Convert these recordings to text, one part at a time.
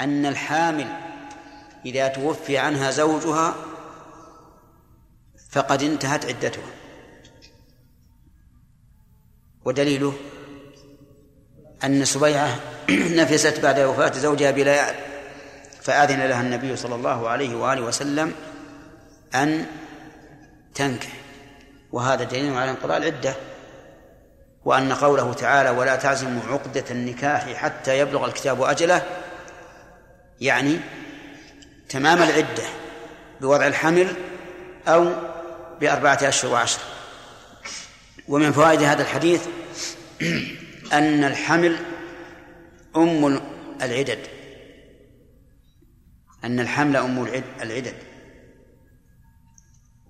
أن الحامل إذا توفي عنها زوجها فقد انتهت عدتها. ودليله أن سبيعة نفست بعد وفاة زوجها بلا يعلم فآذن لها النبي صلى الله عليه وآله وسلم أن تنكح. وهذا دليل على انقضاء العدة وأن قوله تعالى ولا تعزموا عقدة النكاح حتى يبلغ الكتاب أجله يعني تمام العدة بوضع الحمل أو بأربعة أشهر وعشر ومن فوائد هذا الحديث أن الحمل أم العدد. أن الحمل أم العدد.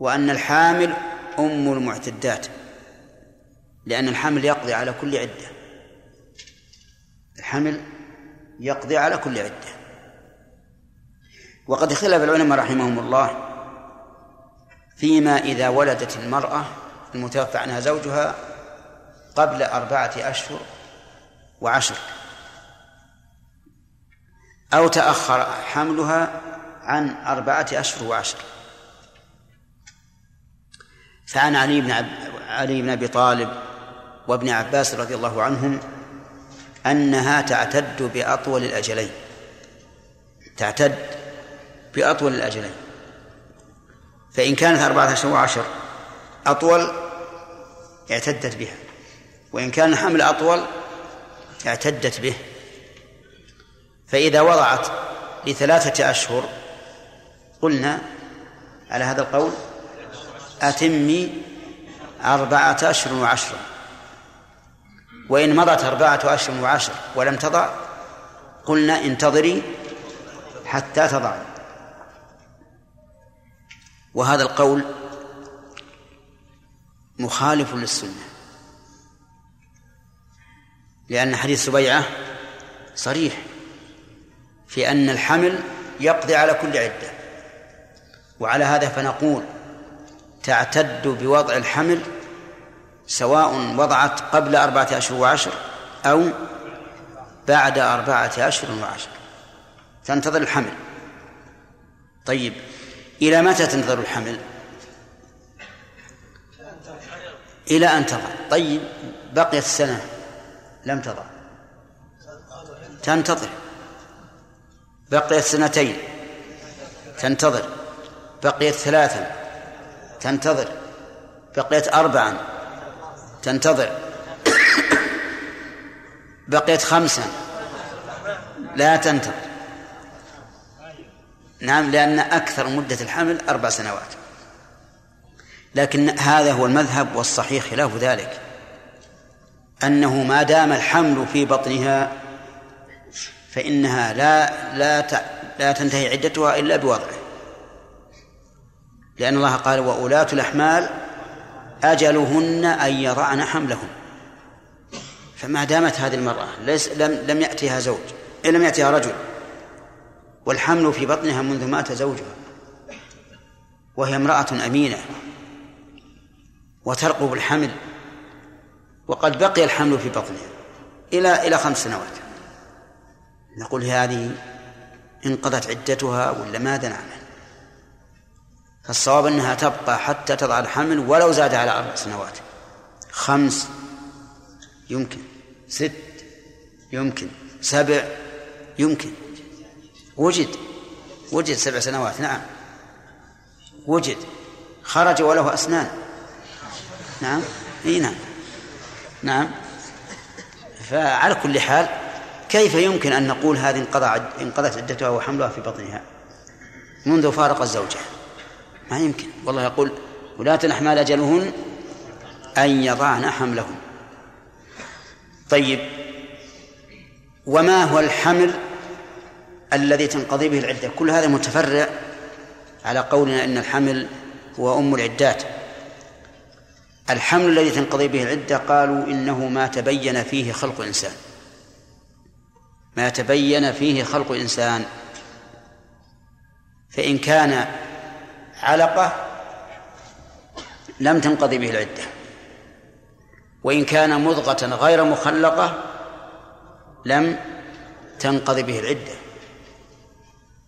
وأن الحامل أم المعتدات. لأن الحمل يقضي على كل عدة. الحمل يقضي على كل عدة. وقد اختلف العلماء رحمهم الله فيما إذا ولدت المرأة المتوفى عنها زوجها قبل أربعة أشهر وعشر. أو تأخر حملها عن أربعة أشهر وعشر. فعن علي بن عب... علي بن أبي طالب وابن عباس رضي الله عنهم أنها تعتد بأطول الأجلين. تعتد بأطول الأجلين. فإن كانت أربعة أشهر وعشر أطول اعتدت بها. وإن كان الحمل أطول اعتدت به. فإذا وضعت لثلاثة أشهر قلنا على هذا القول أتمي أربعة أشهر وعشرة وإن مضت أربعة أشهر وعشر ولم تضع قلنا انتظري حتى تضع. وهذا القول مخالف للسنة. لأن حديث سبيعة صريح في أن الحمل يقضي على كل عدة. وعلى هذا فنقول تعتد بوضع الحمل سواء وضعت قبل أربعة أشهر وعشر أو بعد أربعة أشهر وعشر. تنتظر الحمل. طيب إلى متى تنتظر الحمل؟ إلى أن تضع طيب بقيت سنة لم تضع تنتظر. بقيت سنتين. تنتظر. بقيت ثلاثا. تنتظر. بقيت أربعا. تنتظر. بقيت خمسا. لا تنتظر. نعم لأن أكثر مدة الحمل أربع سنوات. لكن هذا هو المذهب والصحيح خلاف ذلك. أنه ما دام الحمل في بطنها فإنها لا لا لا تنتهي عدتها إلا بوضعه. لأن الله قال وأولاة الأحمال أجلهن أن يضعن حملهن. فما دامت هذه المرأة ليس لم لم يأتيها زوج لم يأتيها رجل. والحمل في بطنها منذ مات زوجها. وهي امرأة أمينة. وترقب الحمل. وقد بقي الحمل في بطنها إلى إلى خمس سنوات. نقول هذه انقضت عدتها ولا ماذا نعمل؟ فالصواب أنها تبقى حتى تضع الحمل ولو زاد على أربع سنوات. خمس يمكن. ست يمكن. سبع يمكن. وجد وجد سبع سنوات نعم. وجد خرج وله أسنان. نعم إي نعم. نعم. فعلى كل حال كيف يمكن أن نقول هذه انقضى انقضت عدتها وحملها في بطنها؟ منذ فارق الزوجة. ما يمكن. والله يقول ولاة الأحمال أجلهن أن يضعن حملهن. طيب. وما هو الحمل الذي تنقضي به العدة. كل هذا متفرع على قولنا أن الحمل هو أم العدات. الحمل الذي تنقضي به العدة قالوا إنه ما تبين فيه خلق إنسان. ما تبين فيه خلق إنسان. فإن كان علقة لم تنقضي به العدة. وإن كان مضغة غير مخلقة لم تنقضي به العدة.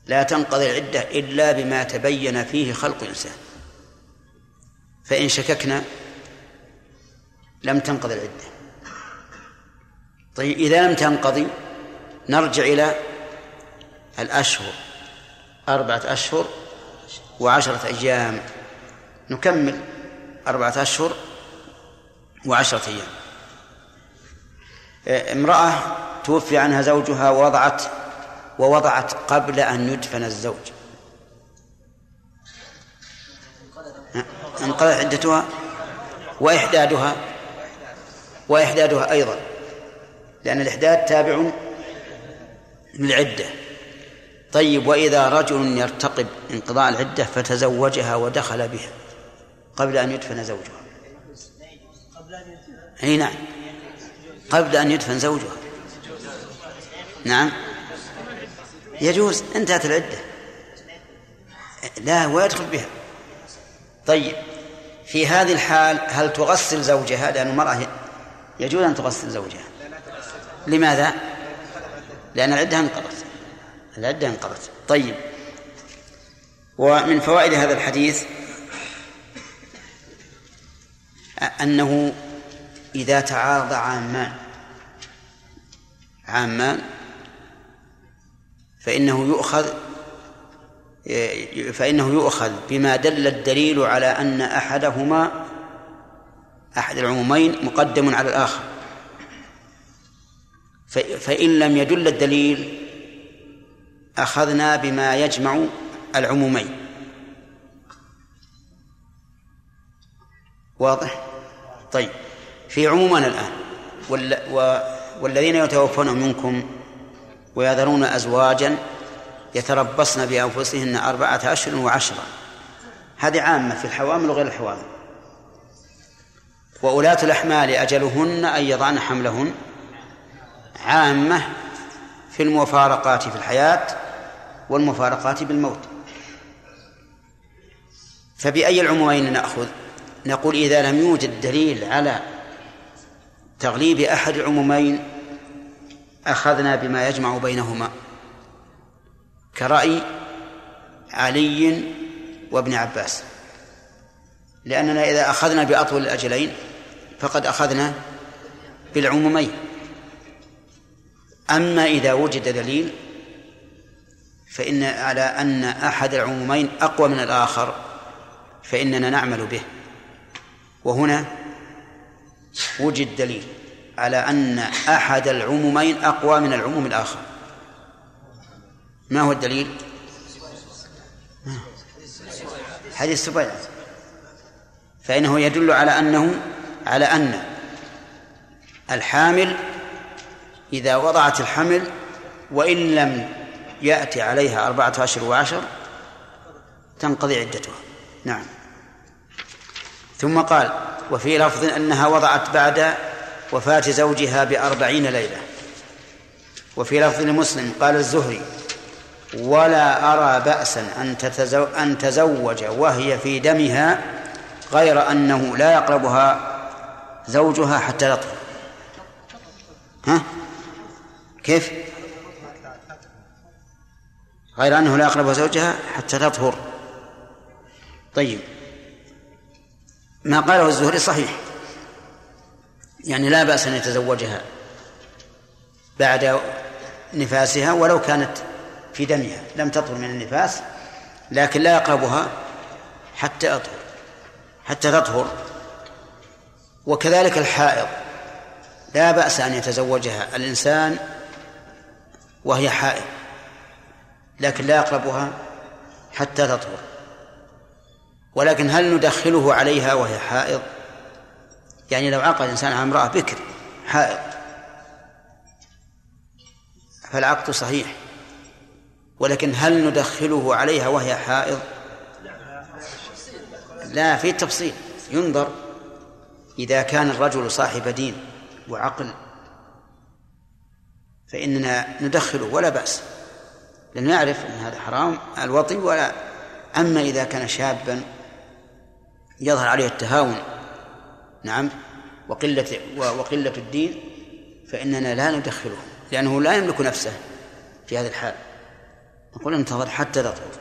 لا تنقضي العدة إلا بما تبين فيه خلق الإنسان فإن شككنا لم تنقضي العدة. طيب إذا لم تنقضي نرجع إلى الأشهر أربعة أشهر وعشرة أيام. نكمل أربعة أشهر وعشرة أيام. امرأة توفي عنها زوجها ووضعت ووضعت قبل أن يدفن الزوج. انقضت عدتها وإحدادها وإحدادها أيضا لأن الإحداد تابع للعدة. طيب وإذا رجل يرتقب انقضاء العدة فتزوجها ودخل بها قبل أن يدفن زوجها. أي نعم قبل أن يدفن زوجها. نعم. يجوز انتهت العدة. لا ويدخل بها. طيب في هذه الحال هل تغسل زوجها؟ لأن المرأة يجوز أن تغسل زوجها. لماذا؟ لأن العدة انقضت. العدة انقضت. طيب ومن فوائد هذا الحديث أنه إذا تعارض عامان عامان فإنه يؤخذ فإنه يؤخذ بما دل الدليل على أن أحدهما أحد العمومين مقدم على الآخر فإن لم يدل الدليل أخذنا بما يجمع العمومين واضح؟ طيب في عمومنا الآن والذين يتوفون منكم ويذرون أزواجا يتربصن بأنفسهن أربعة أشهر وعشرة. هذه عامة في الحوامل وغير الحوامل. وأولاة الأحمال أجلهن أن يضعن حملهن. عامة في المفارقات في الحياة والمفارقات بالموت. فبأي العمومين نأخذ؟ نقول إذا لم يوجد دليل على تغليب أحد العمومين أخذنا بما يجمع بينهما كرأي علي وابن عباس لأننا إذا أخذنا بأطول الأجلين فقد أخذنا بالعمومين. أما إذا وجد دليل فإن على أن أحد العمومين أقوى من الآخر فإننا نعمل به. وهنا وجد دليل. على أن أحد العمومين أقوى من العموم الآخر. ما هو الدليل؟ حديث سبيع. فإنه يدل على أنه على أن الحامل إذا وضعت الحمل وإن لم يأتي عليها أربعة أشهر وعشر تنقضي عدتها. نعم. ثم قال وفي لفظ أنها وضعت بعد وفاة زوجها بأربعين ليلة. وفي لفظ لمسلم قال الزهري ولا أرى بأسا أن, تتزو أن تزوج وهي في دمها غير أنه لا يقربها زوجها حتى يطهر ها؟ كيف؟ غير أنه لا يقرب زوجها حتى تطهر. طيب. ما قاله الزهري صحيح. يعني لا بأس أن يتزوجها بعد نفاسها ولو كانت في دمها لم تطهر من النفاس لكن لا يقربها حتى أطهر حتى تطهر. وكذلك الحائض لا بأس أن يتزوجها الإنسان وهي حائض لكن لا يقربها حتى تطهر. ولكن هل ندخله عليها وهي حائض؟ يعني لو عقد الإنسان على امرأة بكر حائض فالعقد صحيح ولكن هل ندخله عليها وهي حائض؟ لا في تفصيل ينظر إذا كان الرجل صاحب دين وعقل فإننا ندخله ولا بأس. لأن نعرف أن هذا حرام الوطي ولا. أما إذا كان شابا يظهر عليه التهاون نعم وقلة وقلة الدين فإننا لا ندخله لأنه لا يملك نفسه في هذا الحال. نقول انتظر حتى تطهر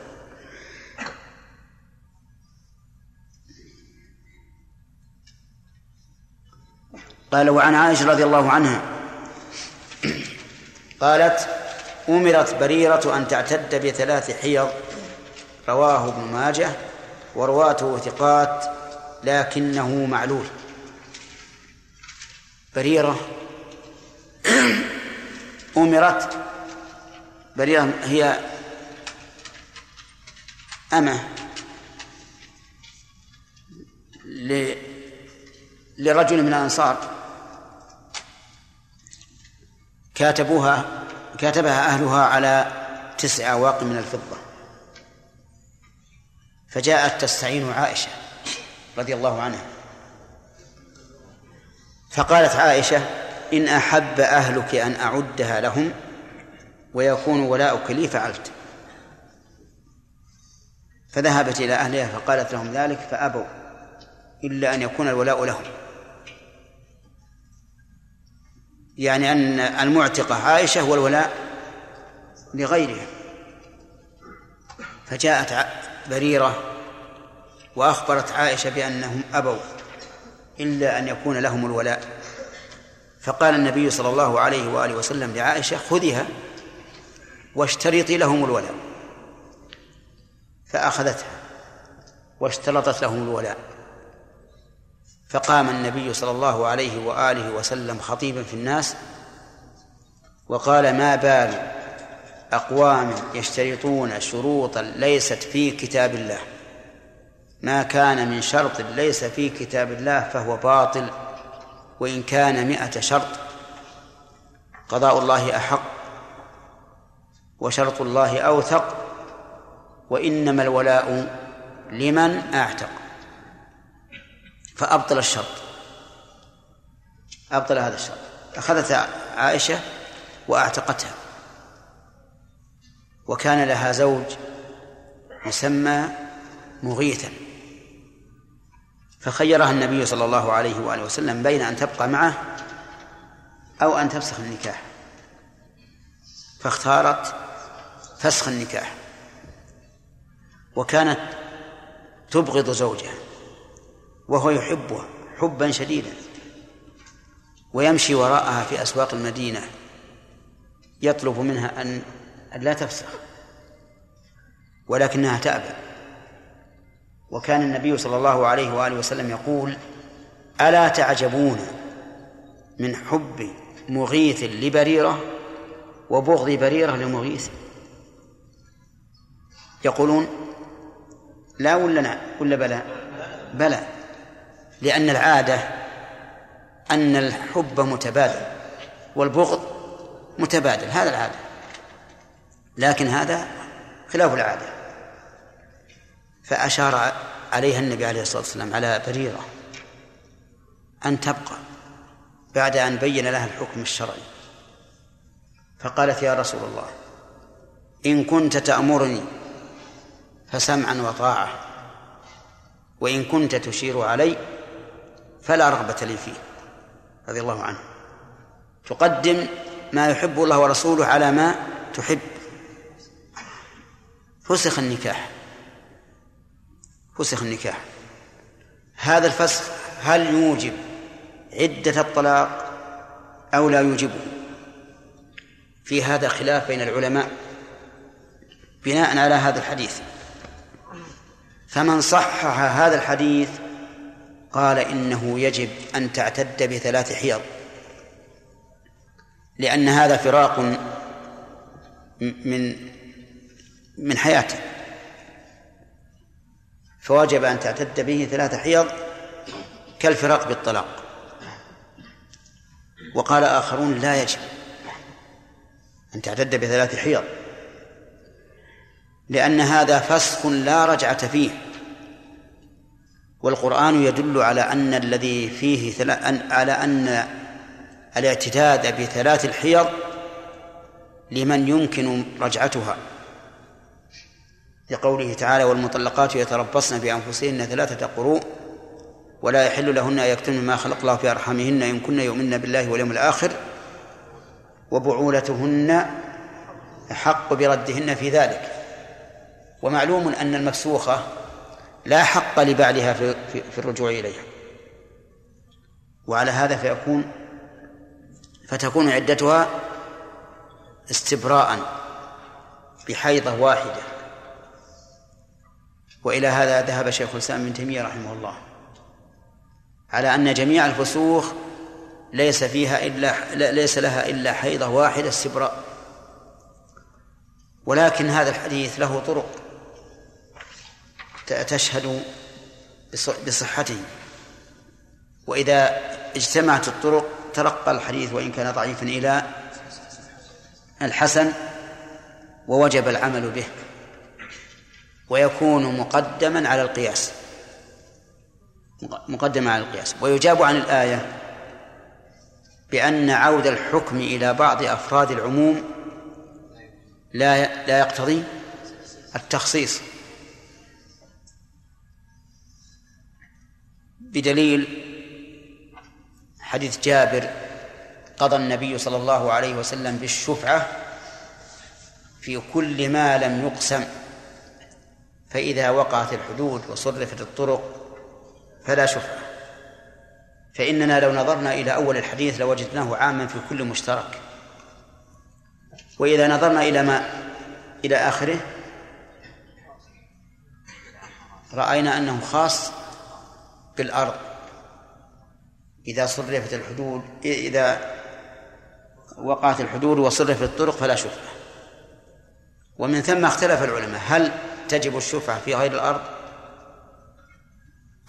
قال وعن عائشة رضي الله عنها قالت أمرت بريرة أن تعتد بثلاث حيض رواه ابن ماجه ورواته ثقات لكنه معلول. بريرة. أمرت. بريرة هي أمة. لرجل من الأنصار. كاتبوها كاتبها أهلها على تسع أواق من الفضة. فجاءت تستعين عائشة رضي الله عنها. فقالت عائشة إن أحب أهلك أن أعدها لهم ويكون ولاؤك لي فعلت. فذهبت إلى أهلها فقالت لهم ذلك فأبوا إلا أن يكون الولاء لهم. يعني أن المعتقة عائشة والولاء لغيرها. فجاءت بريرة وأخبرت عائشة بأنهم أبوا. إلا أن يكون لهم الولاء. فقال النبي صلى الله عليه وآله وسلم لعائشة خذها واشترطي لهم الولاء. فأخذتها واشترطت لهم الولاء. فقام النبي صلى الله عليه وآله وسلم خطيبا في الناس وقال ما بال أقوام يشترطون شروطا ليست في كتاب الله. ما كان من شرط ليس في كتاب الله فهو باطل وإن كان مئة شرط. قضاء الله أحق وشرط الله أوثق وإنما الولاء لمن أعتق. فأبطل الشرط. أبطل هذا الشرط. أخذت عائشة وأعتقتها. وكان لها زوج يسمى مغيثا. فخيرها النبي صلى الله عليه وآله وسلم بين أن تبقى معه أو أن تفسخ النكاح. فاختارت فسخ النكاح. وكانت تبغض زوجها وهو يحبها حبا شديدا ويمشي وراءها في أسواق المدينة يطلب منها أن لا تفسخ ولكنها تأبى. وكان النبي صلى الله عليه وآله وسلم يقول ألا تعجبون من حب مغيث لبريرة وبغض بريرة لمغيث؟ يقولون لا ولا لا ولا بلى؟ بلى لأن العادة أن الحب متبادل والبغض متبادل هذا العادة لكن هذا خلاف العادة. فأشار عليها النبي عليه الصلاة والسلام على بريرة أن تبقى بعد أن بين لها الحكم الشرعي. فقالت يا رسول الله إن كنت تأمرني فسمعا وطاعة وإن كنت تشير علي فلا رغبة لي فيه رضي الله عنه. تقدم ما يحب الله ورسوله على ما تحب. فسخ النكاح. فسخ النكاح. هذا الفسخ هل يوجب عدة الطلاق أو لا يوجبه في هذا خلاف بين العلماء بناء على هذا الحديث. فمن صحح هذا الحديث قال إنه يجب أن تعتد بثلاث حيض. لأن هذا فراق من من حياته. فوجب أن تعتد به ثلاث حيض كالفراق بالطلاق. وقال آخرون لا يجب أن تعتد بثلاث حيض لأن هذا فسخ لا رجعة فيه. والقرآن يدل على أن الذي فيه على أن الاعتداد بثلاث الحيض لمن يمكن رجعتها. لقوله تعالى والمطلقات يتربصن بأنفسهن ثلاثة قروء ولا يحل لهن أن يكتمن ما خلق الله في أرحامهن إن كن يؤمن بالله واليوم الآخر وبعولتهن أحق بردهن في ذلك. ومعلوم أن المفسوخة لا حق لبعلها في, في, في الرجوع إليها. وعلى هذا فيكون فتكون عدتها استبراء بحيضة واحدة. وإلى هذا ذهب شيخ الإسلام ابن تيمية رحمه الله. على أن جميع الفسوخ ليس فيها إلا ليس لها إلا حيضة واحدة استبراء ولكن هذا الحديث له طرق تشهد بصحته. وإذا اجتمعت الطرق ترقى الحديث وإن كان ضعيفا إلى الحسن ووجب العمل به. ويكون مقدما على القياس. مقدما على القياس. ويجاب عن الآية بأن عود الحكم إلى بعض أفراد العموم لا لا يقتضي التخصيص. بدليل حديث جابر قضى النبي صلى الله عليه وسلم بالشفعة في كل ما لم يقسم. فإذا وقعت الحدود وصرفت الطرق فلا شفعة فإننا لو نظرنا إلى أول الحديث لوجدناه عاما في كل مشترك. وإذا نظرنا إلى ما إلى آخره رأينا أنه خاص بالأرض. إذا صرفت الحدود إذا وقعت الحدود وصرفت الطرق فلا شفعة ومن ثم اختلف العلماء هل تجب الشفعة في غير الأرض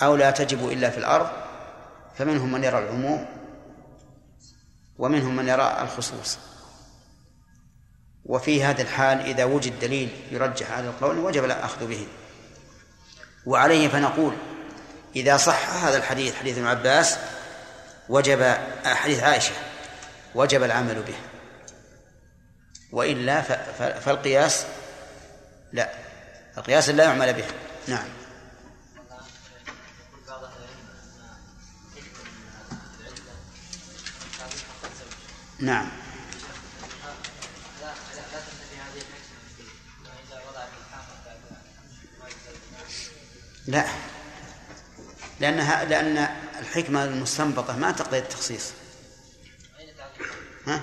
أو لا تجب إلا في الأرض فمنهم من يرى العموم ومنهم من يرى الخصوص. وفي هذا الحال إذا وجد دليل يرجح على القول وجب الأخذ به. وعليه فنقول إذا صح هذا الحديث حديث ابن عباس وجب حديث عائشة وجب العمل به. وإلا فالقياس لا. القياس لا يعمل به. نعم. نعم. لا. لأنها لأن الحكمة المستنبطة ما تقضي التخصيص. ها؟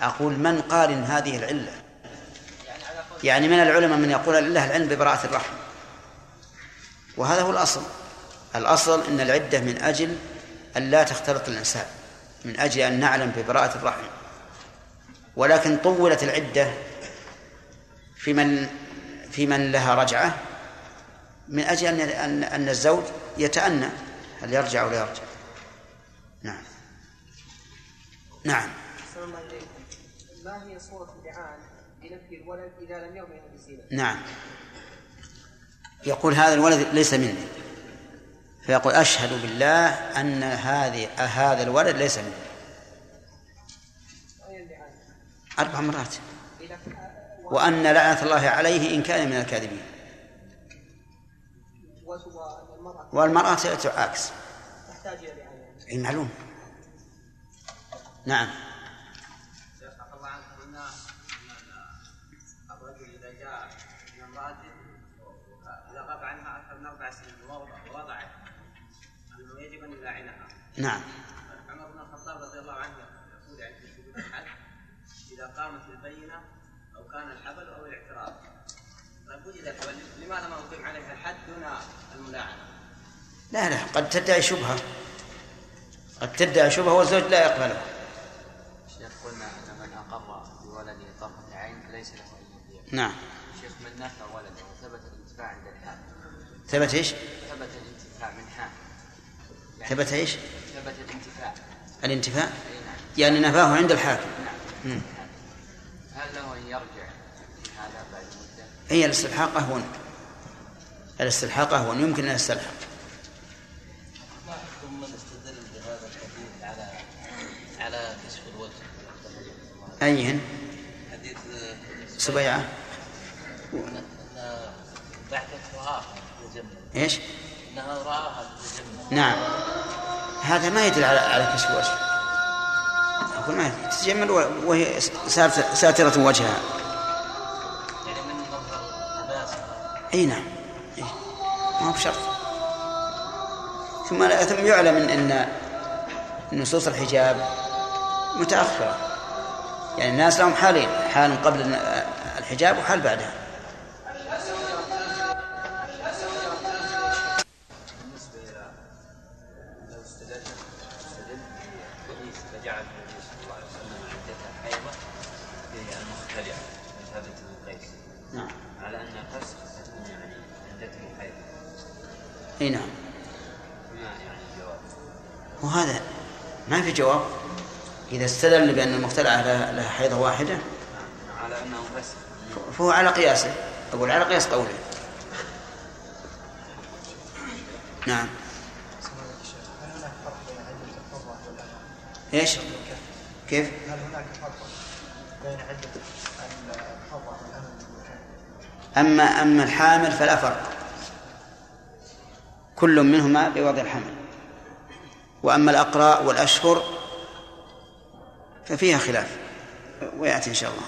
أقول من قال إن هذه العلة يعني من العلماء من يقول لله العلم ببراءة الرحم. وهذا هو الأصل. الأصل أن العدة من أجل أن لا تختلط الإنسان من أجل أن نعلم ببراءة الرحم. ولكن طولت العدة في من في من لها رجعة من أجل أن أن أن الزوج يتأنى هل يرجع أو لا يرجع؟ نعم. نعم. ما هي صورة إذا لم يرمي نعم. يقول هذا الولد ليس مني. فيقول أشهد بالله أن هذه هذا الولد ليس مني. أربع مرات. وأن لعنة الله عليه إن كان من الكاذبين. والمرأة. تعاكس تحتاج إلى معلوم. نعم. نعم. عمر بن الخطاب رضي الله عنه يقول يعني في شهود الحد إذا قامت البينة أو كان الحبل أو الاعتراف طيب وجد لماذا ما اقيم عليها الحد دون الملاعنة؟ لا لا قد تدعي شبهة. قد تدعي شبهة والزوج لا يقبلها. شيخ قلنا أن من أقر بولده طرفة عين فليس له أن يبيع نعم. شيخ من نفى ولده وثبت الانتفاع عند الحاكم. ثبت إيش؟ ثبت الانتفاع من حاكم. يعني ثبت إيش؟ ثبت الانتفاع. الانتفاع؟ نعم. يعني نفاه عند الحاكم. نعم. هل له أن يرجع في هذا بعد مدة؟ هي الاستلحاق أهون. الاستلحاق أهون. يمكن أن يستلحق. أيهن؟ حديث سبيعة. إيش؟ انها رآها نعم. هذا ما يدل على على كشف الوجه. أقول ما تتجمل وهي ساترة وجهها. أي نعم. إيه. ما هو بشرط. ثم ثم يعلم ان إن نصوص الحجاب متأخرة. يعني الناس لهم حالين حال قبل الحجاب وحال بعدها. إذا استدل بأن المختلعه لها حيضة واحدة. على أنه فسخ فهو على قياسه. أقول على قياس قوله. نعم. هل هناك فرق بين عدة الحرة والأمة؟ إيش؟ كيف؟ هل هناك فرق بين عدة الحرة؟ أما أما الحامل فلا فرق. كل منهما بوضع الحمل. وأما الأقراء والأشهر ففيها خلاف. ويأتي إن شاء الله.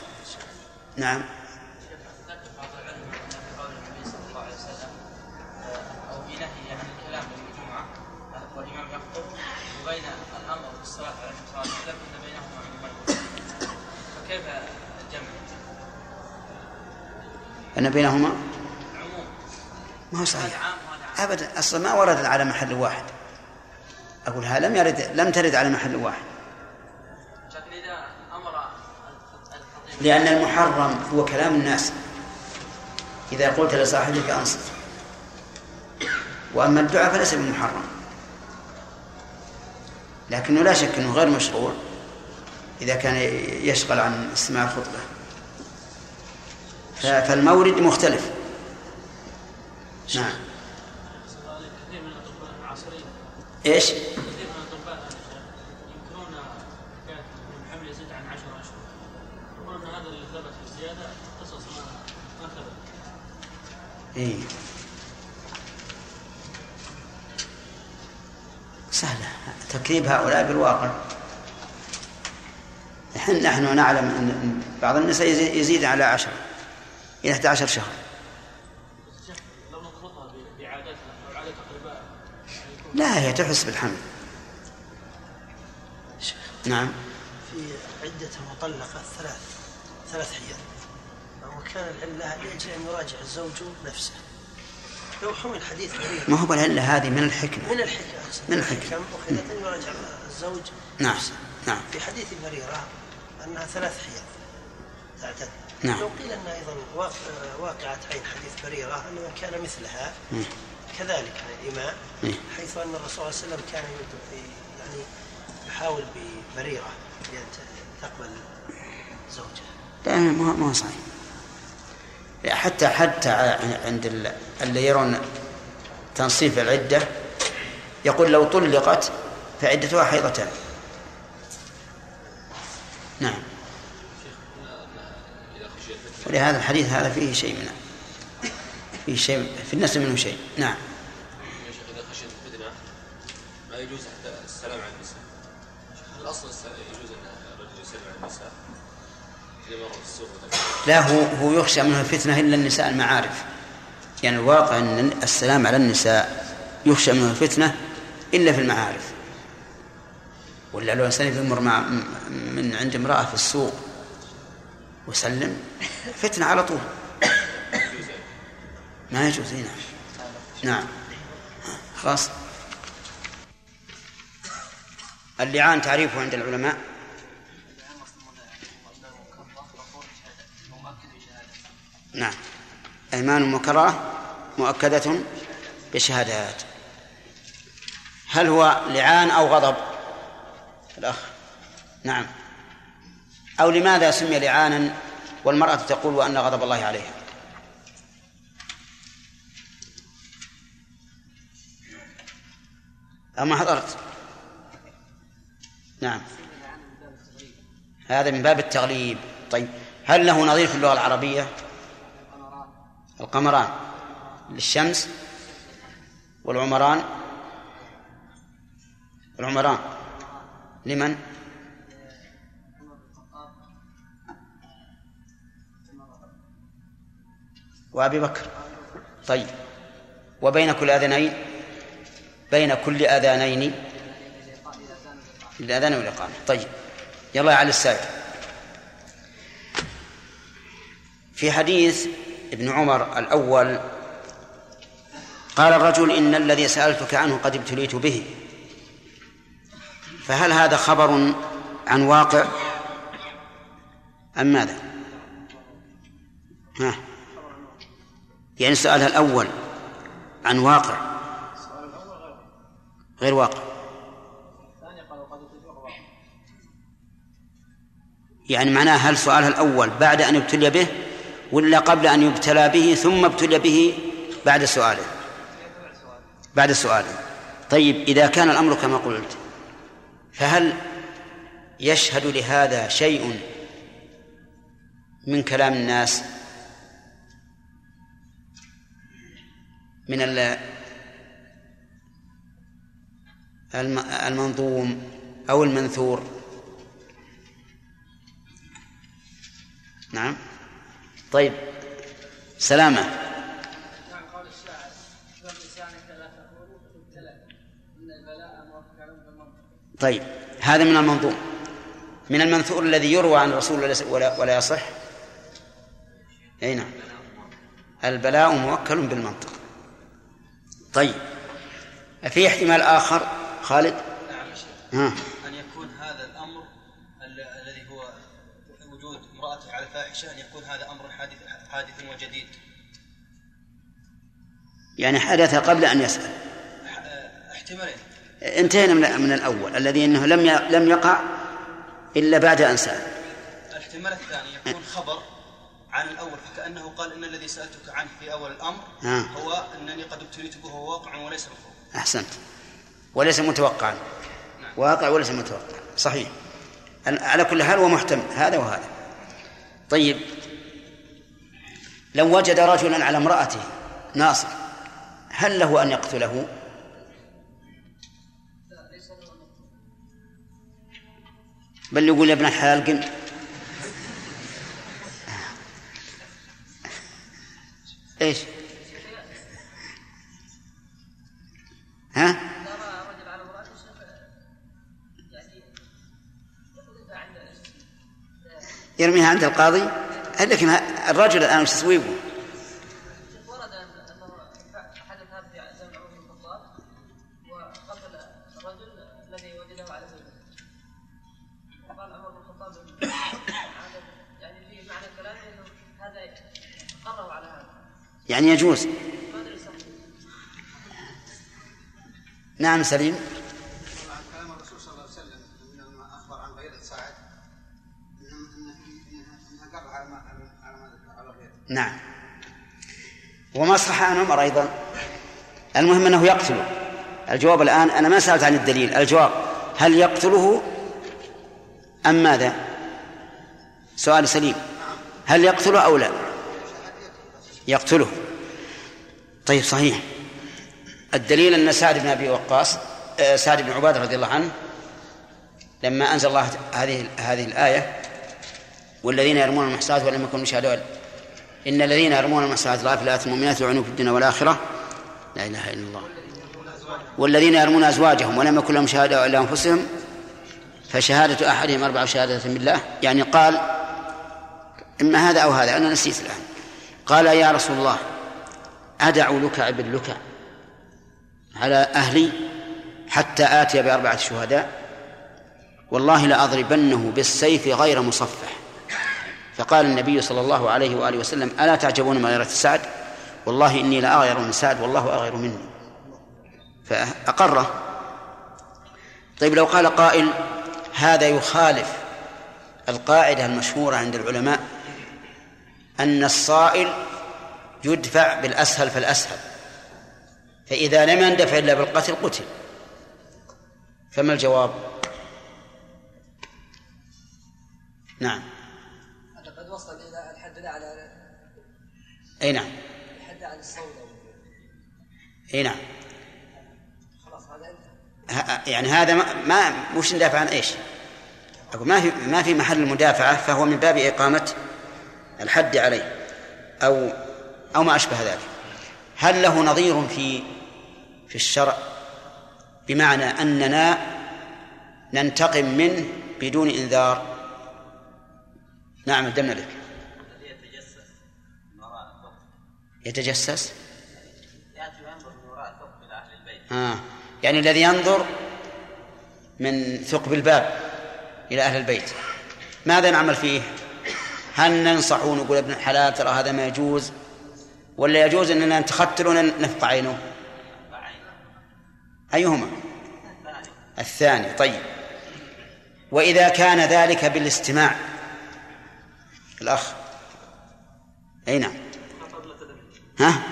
نعم؟ أن بينهما؟ ما هو صحيح. أبدا أصلا ما ورد على محل واحد. أقولها لم يرد لم ترد على محل واحد. لأن المحرم هو كلام الناس. إذا قلت لصاحبك أنصت. وأما الدعاء فليس بمحرم. لكنه لا شك أنه غير مشروع إذا كان يشغل عن استماع الخطبة. فالمورد مختلف. نعم. إيش؟ اي سهلة. تكذيب هؤلاء بالواقع. نحن نحن نعلم أن بعض النساء يزيد, على عشرة إلى 11 شهر. لا هي تحس بالحمل نعم. في عدة مطلقة ثلاث ثلاث حيض وكان العلة لأجل أن يراجع الزوج نفسه. لو حمل حديث بريرة ما هو العلة هذه من الحكمة. من الحكم من الحكم. أخذت أن يراجع الزوج نعم. نفسه. نعم. في حديث بريرة أنها ثلاث حيض. تعتد نعم. لو قيل أنها أيضا واق- واقعة عين حديث بريرة أن من كان مثلها. كذلك عن الإمام مم. حيث أن الرسول صلى الله عليه وسلم كان يعني يحاول ببريرة بأن ت- تقبل زوجها لا ما ما صحيح. حتى حتى عند ال- اللي يرون تنصيف العدة يقول لو طلقت فعدتها حيضتان نعم. ولهذا الحديث هذا فيه شيء من فيه شيء في النسل منه شيء. نعم. يا شيخ اذا خشيت ما يجوز حتى السلام على النساء؟ الأصل يجوز أن الرجل يسلم على النساء إذا في السوق لا هو هو يخشى منه الفتنة إلا النساء المعارف. يعني الواقع أن السلام على النساء يخشى منه الفتنة إلا في المعارف. ولا لو إنسان يمر مع من عند امرأة في السوق وسلم فتنة على طول. ما يجوز هنا نعم. خلاص. اللعان تعريفه عند العلماء. نعم. أيمان مكررة مؤكدة بشهادات. هل هو لعان أو غضب؟ الأخ. نعم. أو لماذا سمي لعانا والمرأة تقول وأن غضب الله عليها؟ أما حضرت. نعم. هذا من باب التغليب. طيب. هل له نظير في اللغة العربية؟ القمران للشمس والعمران. العمران لمن؟ وأبي بكر. طيب. وبين كل أذنين؟ بين كل أذانين. الأذان والإقامة طيب. يلا على السائل. في حديث ابن عمر الأول. قال الرجل إن الذي سألتك عنه قد ابتليت به. فهل هذا خبر عن واقع أم ماذا؟ ها. يعني سؤالها الأول عن واقع. غير واقع. يعني معناه هل سؤالها الأول بعد أن ابتلي به ولا قبل أن يبتلى به ثم ابتلي به بعد سؤاله. بعد سؤاله. طيب إذا كان الأمر كما قلت فهل يشهد لهذا شيء من كلام الناس؟ من المنظوم أو المنثور؟ نعم. طيب سلامة. ان طيب هذا من المنظوم من المنثور الذي يروى عن الرسول ولا, ولا يصح؟ أي نعم. البلاء موكل بالمنطق. طيب في احتمال آخر؟ خالد؟ نعم أن يكون هذا الأمر ال- الذي هو وجود امرأته على فاحشة أن يكون هذا أمر حادث وجديد. يعني حدث قبل أن يسأل. احتمالين انتهينا من, من الأول. الذي أنه لم لم يقع إلا بعد أن سأل. الاحتمال الثاني يكون خبر عن الأول فكأنه قال إن الذي سألتك عنه في أول الأمر آه. هو أنني قد ابتليت به وهو واقع وليس مفهوم أحسنت. وليس متوقعا. واقع وليس متوقع صحيح. على كل حال هو محتمل. هذا وهذا. طيب. لو وجد رجلا على امرأته ناصر هل له أن يقتله؟ بل يقول يا ابن الحلال قم إيش؟ ها؟ يرميها عند القاضي؟ لكن الرجل الآن وش تسويبه شيخ ورد أن- انه نعم. وما صح عن عمر أيضا؟ المهم أنه يقتله. الجواب الآن أنا ما سألت عن الدليل. الجواب هل يقتله أم ماذا؟ سؤال سليم. هل يقتله أو لا؟ يقتله. طيب صحيح. الدليل أن سعد بن أبي وقاص آه، سعد بن عبادة رضي الله عنه لما أنزل الله هذه هذه الآية والذين يرمون المحصنات ولم يكونوا شهداء إن الذين يرمون المحصنات الغافلات المؤمنات يلعنون في الدنيا والآخرة. لا إله إلا الله. والذين يرمون أزواجهم ولم يكن لهم شهادة إلا أنفسهم فشهادة أحدهم أربع شهادة بالله يعني قال إما هذا أو هذا أنا نسيت الآن. قال يا رسول الله أدع لكع باللكع على أهلي حتى آتي بأربعة شهداء والله لأضربنه بالسيف غير مصفح. فقال النبي صلى الله عليه وآله وسلم ألا تعجبون من غيرة سعد؟ والله إني لأغير من سعد والله أغير مني فأقره طيب لو قال قائل هذا يخالف القاعدة المشهورة عند العلماء أن الصائل يدفع بالأسهل فالأسهل فإذا لم يندفع إلا بالقتل قتل. فما الجواب؟ نعم هذا قد وصل إلى الحد الاعلى أي نعم. الحد على الصوت أي نعم. خلاص هذا انتهى. يعني هذا ما, ما وش ندافع عن إيش؟ أقول ما في ما في محل المدافعة فهو من باب إقامة الحد عليه أو أو ما أشبه ذلك. هل له نظير في في الشرع؟ بمعنى أننا ننتقم منه بدون إنذار. نعم الدم لك. البيت. آه. يعني الذي ينظر من ثقب الباب إلى أهل البيت. ماذا نعمل فيه؟ هل ننصح ونقول ابن الحلال ترى هذا ما يجوز؟ ولا يجوز أننا نتختل ونفقع عينه؟ أيهما؟ الثاني. طيب. وإذا كان ذلك بالاستماع. الأخ. أي نعم. ها؟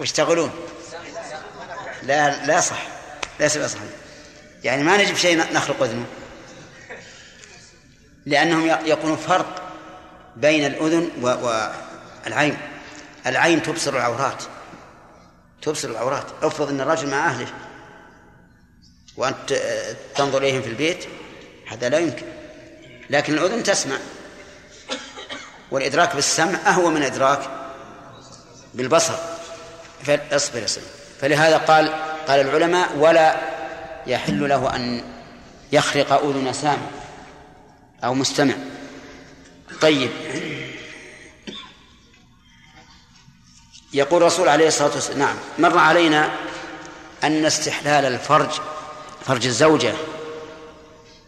وش تقولون؟ لا لا صح. ليس بصح يعني ما نجيب شيء نخلق أذنه. لأنهم يقولون فرق بين الأذن والعين العين تبصر العورات. تبصر العورات. افرض أن الرجل مع أهله. وأنت تنظر إليهم في البيت هذا لا يمكن. لكن الأذن تسمع. والإدراك بالسمع أهوى من إدراك بالبصر. فاصبر اصبر فلهذا قال قال العلماء ولا يحل له أن يخرق أذن سامع أو مستمع. طيب. يقول الرسول عليه الصلاة والسلام نعم. مر علينا أن استحلال الفرج فرج الزوجة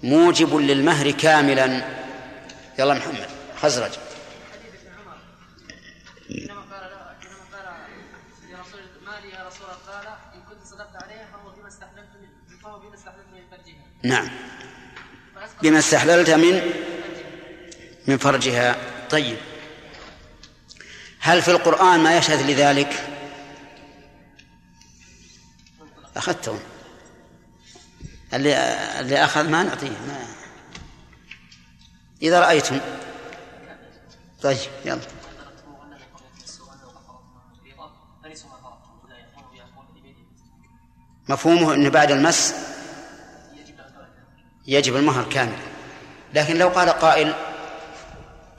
موجب للمهر كاملا. يلا محمد خزرج. حينما قال له حينما قال لرسول مالي يا رسول الله؟ قال إن كنت صدقت عليها فهو بما استحللت من فهو بما استحللت من فرجها. نعم. بما استحللت من؟ من فرجها. طيب. هل في القرآن ما يشهد لذلك؟ أخذته اللي اللي أخذ ما نعطيه ما. إذا رأيتم. طيب يلا. مفهومه أن بعد المس يجب المهر كاملا لكن لو قال قائل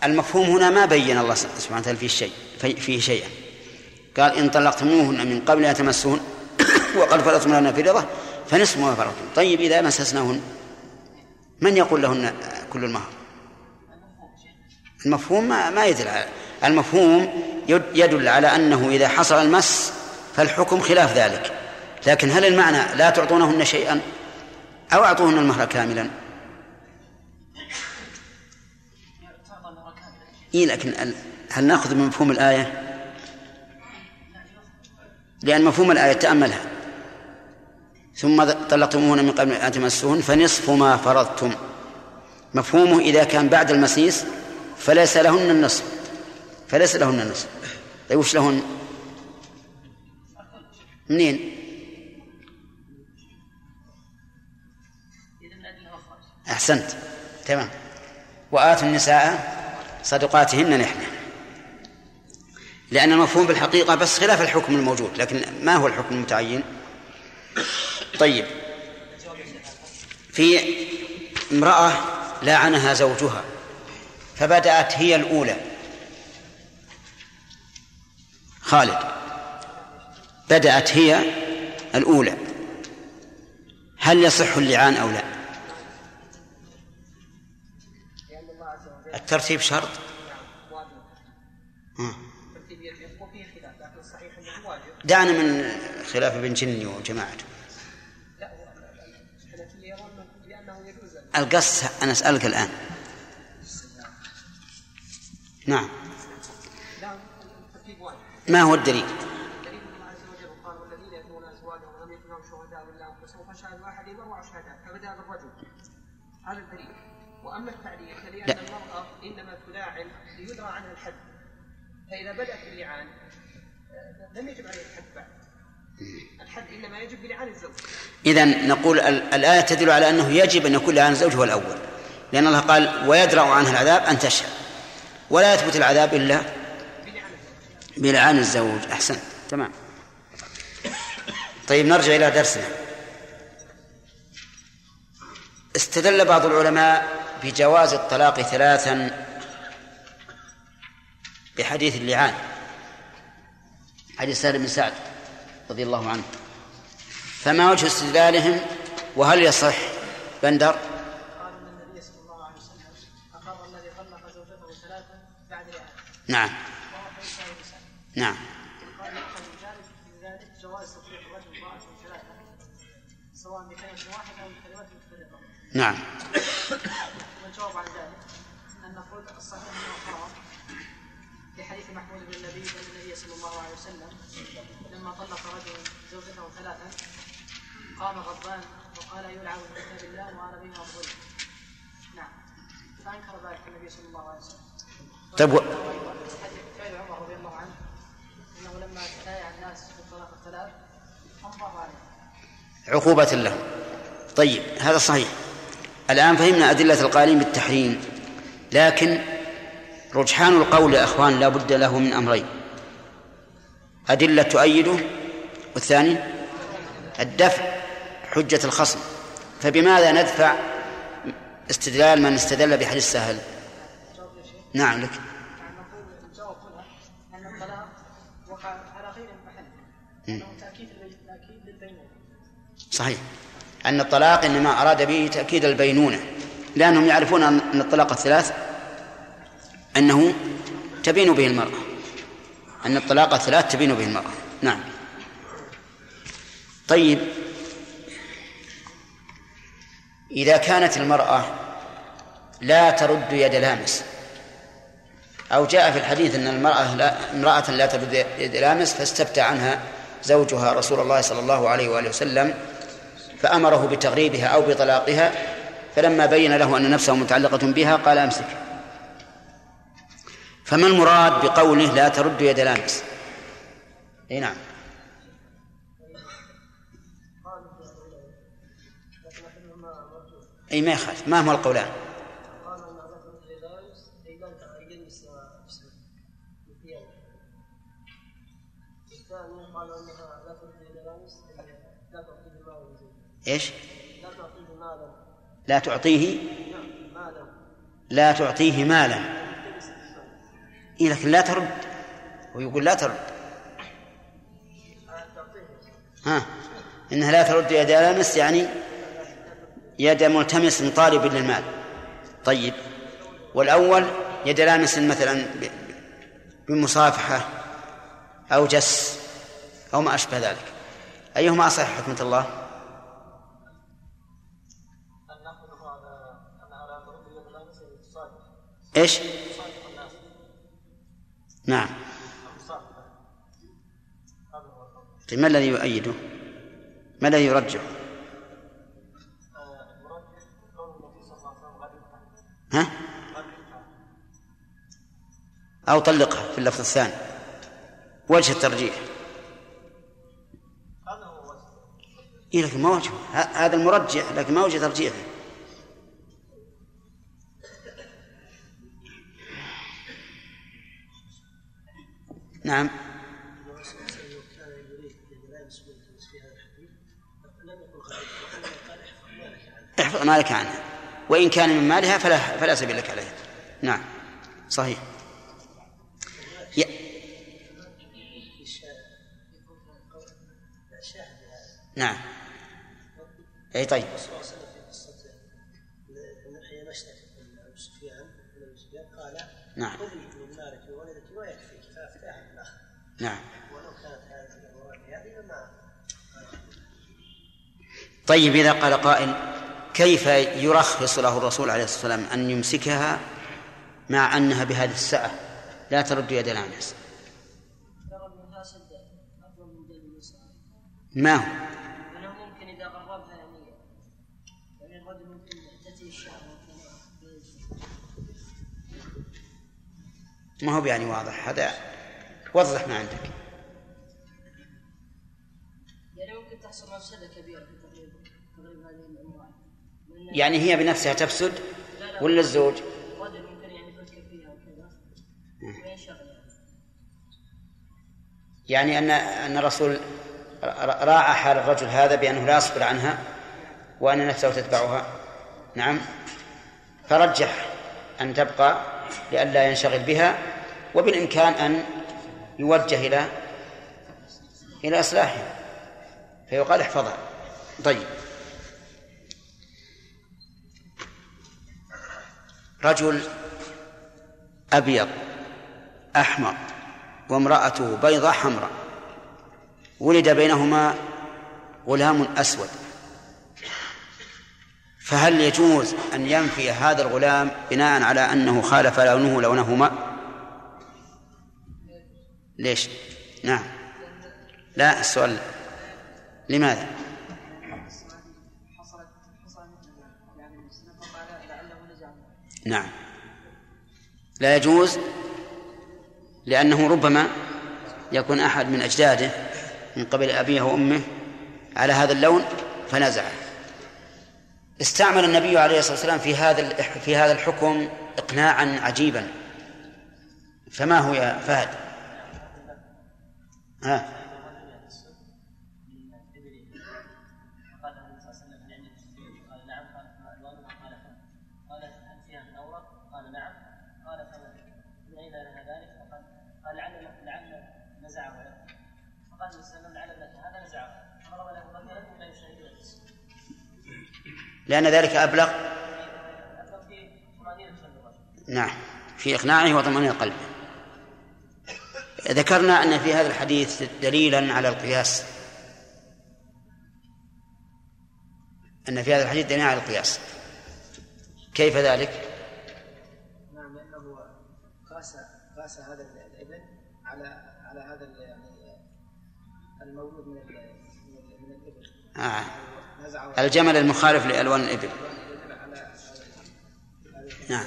المفهوم هنا ما بين الله سبحانه وتعالى فيه شيء فيه شيئا. قال إن طلقتموهن من قبل أن تمسوهن وقد فرضتم لنا في رضا فنصف ما فرضتم. طيب إذا مسسناهن من يقول لهن كل المهر؟ المفهوم ما, ما يدل على المفهوم يدل على أنه إذا حصل المس فالحكم خلاف ذلك. لكن هل المعنى لا تعطونهن شيئا أو أعطوهن المهر كاملا؟ إيه لكن هل نأخذ من مفهوم الآية؟ لأن مفهوم الآية تأملها. ثم طلقتموهن من قبل أن تمسوهن فنصف ما فرضتم. مفهومه إذا كان بعد المسيس فليس لهن النصف. فليس لهن النصف. طيب وش لهن؟ منين؟ أحسنت. تمام. وآتوا النساء صدقاتهن نحن لأن المفهوم بالحقيقة بس خلاف الحكم الموجود لكن ما هو الحكم المتعين؟ طيب. في امرأة لعنها زوجها فبدأت هي الأولى. خالد. بدأت هي الأولى. هل يصح اللعان أو لا؟ الترتيب شرط؟ دعنا من خلاف ابن جني وجماعته القص أنا أسألك الآن. نعم. ما هو الدليل؟ هذا الدليل. واما التعليل فلان لا. المرأة إنما تلاعن ليدرى عنها الحد. فإذا بدأت باللعان آه، لم يجب عليها الحد بعد. الحد إنما يجب بلعان الزوج. إذا نقول ال- الآية تدل على أنه يجب أن يكون لعان الزوج هو الأول. لأن الله قال ويدرأ عنها العذاب أن تشهد ولا يثبت العذاب إلا بلعان الزوج. أحسن تمام. طيب نرجع إلى درسنا. استدل بعض العلماء بجواز الطلاق ثلاثا بحديث اللعان. حديث سهل بن سعد رضي الله عنه. فما وجه استدلالهم؟ وهل يصح؟ بندر. قال ان النبي قام غضبان وقال يلعن بكتاب الله وأنا بين الظلم نعم. فأنكر ذلك النبي صلى الله عليه وسلم. طيب فعل عمر رضي الله عنه إنه لما تبايع الناس في الطلاق الثلاث أمضى عليه. عقوبة له. طيب هذا صحيح. الآن فهمنا أدلة القائلين بالتحريم لكن رجحان القول يا أخوان لا بد له من أمرين. أدلة تؤيده والثاني الدفع. حجة الخصم. فبماذا ندفع استدلال من استدل بحديث سهل؟ نعم لك. صحيح. أن الطلاق إنما أراد به تأكيد البينونة لأنهم يعرفون أن الطلاق الثلاث أنه تبين به المرأة. أن الطلاق الثلاث تبين به المرأة. نعم. طيب. إذا كانت المرأة لا ترد يد لامس أو جاء في الحديث أن المرأة لا امرأة لا ترد يد لامس فاستفتى عنها زوجها رسول الله صلى الله عليه وآله وسلم فأمره بتغريبها أو بطلاقها فلما بين له أن نفسه متعلقة بها قال أمسك. فما المراد بقوله لا ترد يد لامس؟ إي نعم. لا ترد يدامس لا تعطيه مالا إيش؟ لا تعطيه؟ لا تعطيه مالا. إيه لكن لا ترد. ويقول لا ترد. ها؟ إنها لا ترد يد لامس يعني يد ملتمس طالب للمال. طيب. والأول يد لامس مثلا بمصافحة أو جس أو ما أشبه ذلك. أيهما أصح حكمة الله؟ الناس نعم. طيب ما الذي يؤيده؟ ما الذي يرجح؟ ها؟ أو طلقها في اللفظ الثاني. وجه الترجيح. إيه لكن ما وجه. هذا المرجح لكن ما وجه ترجيحه. نعم. احفظ مالك عنها. وإن كان من مالها فلا فلا سبيل لك عليها. نعم. صحيح. ي... نعم. أي طيب. نعم. نعم. طيب إذا قال قائل كيف يرخص له الرسول عليه الصلاة والسلام أن يمسكها مع أنها بهذه السعة لا ترد يد النساء ما هو؟ ما هو يعني واضح؟ هذا وضح ما عندك. يعني ممكن تحصل مفسدة كبيرة في تقريب تقريب هذه الاموال لأن يعني هي بنفسها تفسد ولا الزوج؟ يعني أن أن الرسول راعى حال الرجل هذا بأنه لا يصبر عنها وأن نفسه تتبعها. نعم. فرجح أن تبقى لئلا ينشغل بها وبالإمكان أن يوجه إلى إلى إصلاحها. فيقال احفظها. طيب. رجل أبيض أحمر وامرأته بيضاء حمراء. ولد بينهما غلام أسود. فهل يجوز أن ينفي هذا الغلام بناء على أنه خالف لونه لونهما؟ ليش؟ نعم. لا السؤال لماذا؟ نعم. لا يجوز لأنه ربما يكون أحد من أجداده من قبل أبيه وأمه على هذا اللون فنزعه استعمل النبي عليه الصلاة والسلام في هذا في هذا الحكم إقناعا عجيبا. فما هو يا فهد؟ ها؟ لأن ذلك أبلغ. نعم. في إقناعه وطمأنينة قلبه. ذكرنا أن في هذا الحديث دليلا على القياس. أن في هذا الحديث دليلا على القياس. كيف ذلك؟ نعم لأنه قاس قاس هذا الإبن على على هذا يعني المولود من من الابل آه. الجمل المخالف لألوان الإبل. نعم.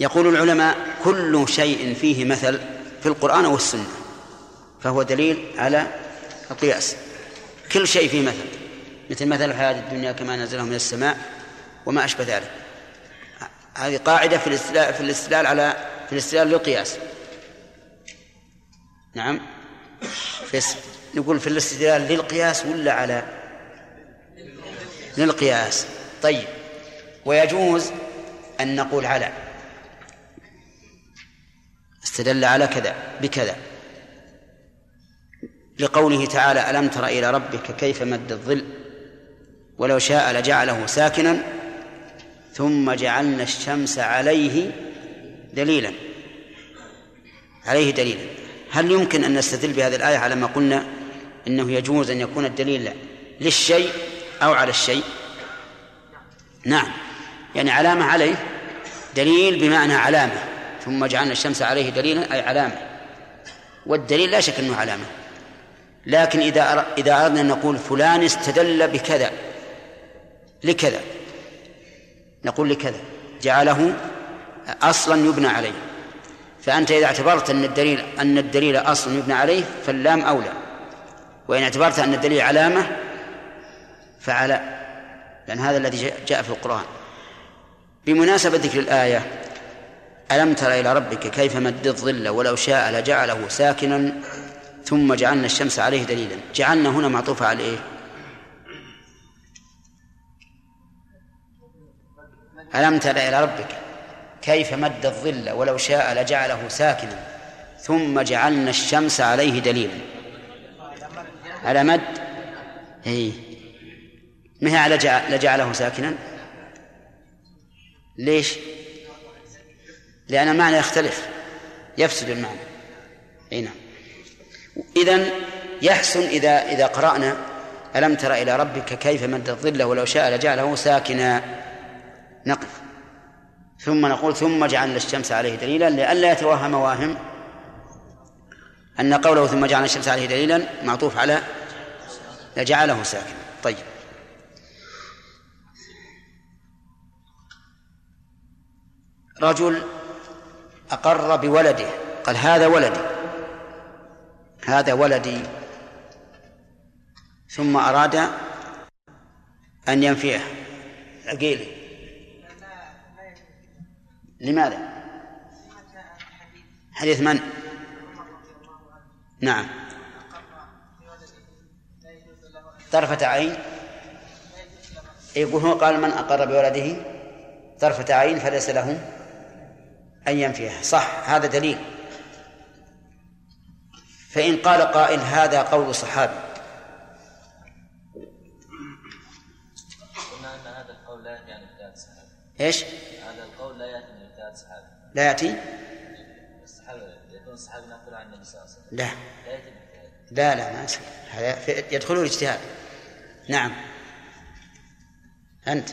يقول العلماء كل شيء فيه مثل في القرآن والسنة فهو دليل على القياس. كل شيء فيه مثل مثل مثل الحياة الدنيا كما نزله من السماء وما أشبه ذلك. هذه قاعدة في الاستدلال في الاستدلال على في الاستدلال للقياس. نعم. في نقول في الاستدلال للقياس ولا على للقياس طيب. ويجوز أن نقول على. استدل على كذا بكذا. لقوله تعالى ألم تر إلى ربك كيف مد الظل؟ ولو شاء لجعله ساكنا ثم جعلنا الشمس عليه دليلا. عليه دليلا. هل يمكن أن نستدل بهذه الآية على ما قلنا إنه يجوز أن يكون الدليل للشيء أو على الشيء؟ نعم. يعني علامة عليه دليل بمعنى علامة ثم جعلنا الشمس عليه دليلا أي علامة. والدليل لا شك أنه علامة. لكن إذا إذا أردنا أن نقول فلان استدل بكذا لكذا. نقول لكذا. جعله أصلا يبنى عليه. فأنت إذا اعتبرت أن الدليل أن الدليل أصلا يبنى عليه فاللام أولى. وإن اعتبرت أن الدليل علامة فعلى لأن هذا الذي جاء في القرآن. بمناسبة ذكر الآية ألم تر إلى ربك كيف مد الظل ولو شاء لجعله ساكنا ثم جعلنا الشمس عليه دليلا؟ جعلنا هنا معطوفة على إيه؟ ألم تر إلى ربك كيف مد الظل ولو شاء لجعله ساكنا ثم جعلنا الشمس عليه دليلا؟ على مد؟ هي ما هي على لجعله ساكنا؟ ليش؟ لأن المعنى يختلف. يفسد المعنى. أي نعم. إذن يحسن إذا إذا قرأنا ألم تر إلى ربك كيف مد الظل ولو شاء لجعله ساكنا؟ نقف. ثم نقول ثم جعلنا الشمس عليه دليلا لئلا يتوهم واهم أن قوله ثم جعلنا الشمس عليه دليلا معطوف على لجعله ساكنا. طيب. رجل أقر بولده قال هذا ولدي هذا ولدي. ثم أراد أن ينفيه عقيلي لماذا؟ حديث من؟ نعم. طرفة عين. يقول هو قال من أقر بولده؟ طرفة عين فليس له أن ينفيها. صح هذا دليل. فإن قال قائل هذا قول صحابي. قلنا إن هذا القول لا يأتي عن الصحابة. إيش؟ هذا القول لا يأتي من اجتهاد الصحابة. لا يأتي؟ الصحابة يكون الصحابي ناقل عن النبي صلى الله عليه وسلم. لا. لا اجتهاد لا لا ما يصير. هذا في- يدخل الاجتهاد. نعم. أنت.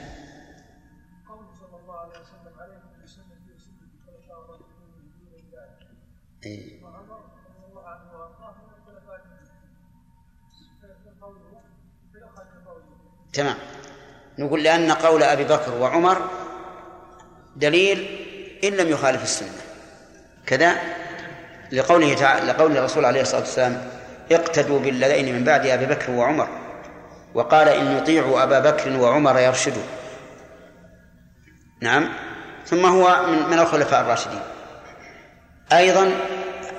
تمام. نقول لأن قول أبي بكر وعمر دليل إن لم يخالف السنة. كذا لقوله تعالى لقول الرسول عليه الصلاة والسلام اقتدوا بالذين من بعد أبي بكر وعمر. وقال إن يطيعوا أبا بكر وعمر يرشدوا نعم. ثم هو من, من الخلفاء الراشدين. أيضا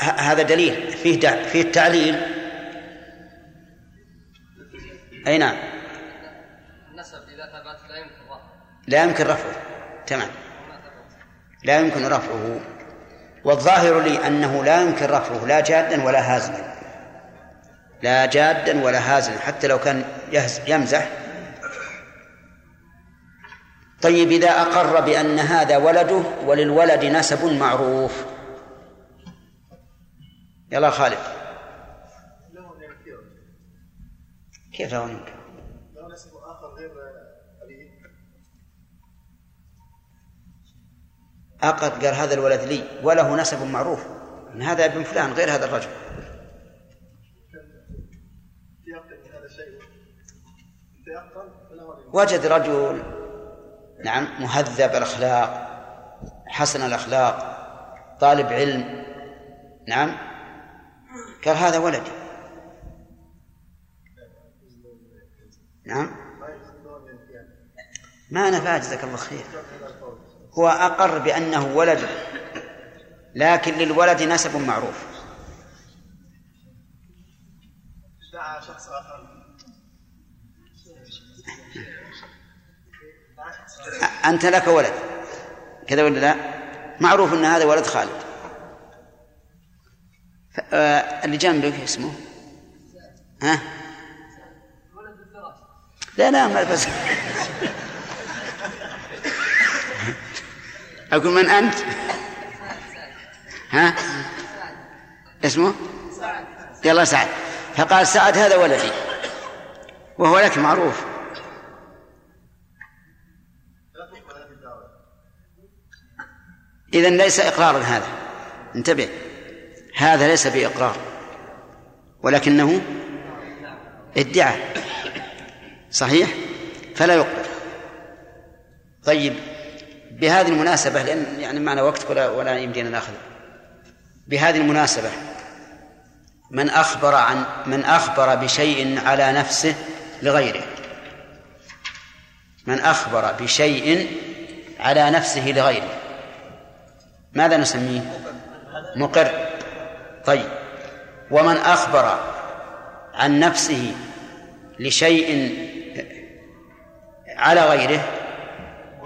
هذا دليل فيه فيه التعليل أي نعم. النسب إذا ثبت لا يمكن رفعه. لا يمكن رفعه. تمام. لا يمكن رفعه. والظاهر لي أنه لا يمكن رفعه لا جادا ولا هازلا. لا جادا ولا هازلا حتى لو كان يمزح. طيب إذا أقر بأن هذا ولده وللولد نسب معروف. يلا خالد. ان كيف له ينكر له نسب اخر غير ابيه أقر قال هذا الولد لي وله نسب معروف. إن هذا ابن فلان غير هذا الرجل. ان وجد رجل نعم مهذب الأخلاق حسن الأخلاق طالب علم نعم قال هذا ولدي نعم. ما نفع جزاك الله خير. هو أقر بأنه ولد لكن للولد نسب معروف. أنت لك ولد. كذا ولا لا؟ معروف أن هذا ولد خالد. اللي جنبك اسمه؟ ها؟ لا لا ما بس. أقول من أنت؟ ها؟ اسمه؟ يلا سعد. فقال سعد هذا ولدي وهو لك معروف. إذن ليس إقرارا هذا. انتبه. هذا ليس بإقرار ولكنه ادعاء. صحيح؟ فلا يقبل. طيب بهذه المناسبة لأن يعني معنا وقت ولا ولا يمدينا نأخذ. بهذه المناسبة من أخبر عن من أخبر بشيء على نفسه لغيره. من أخبر بشيء على نفسه لغيره. ماذا نسميه؟ مقر. طيب. ومن أخبر عن نفسه لشيء على غيره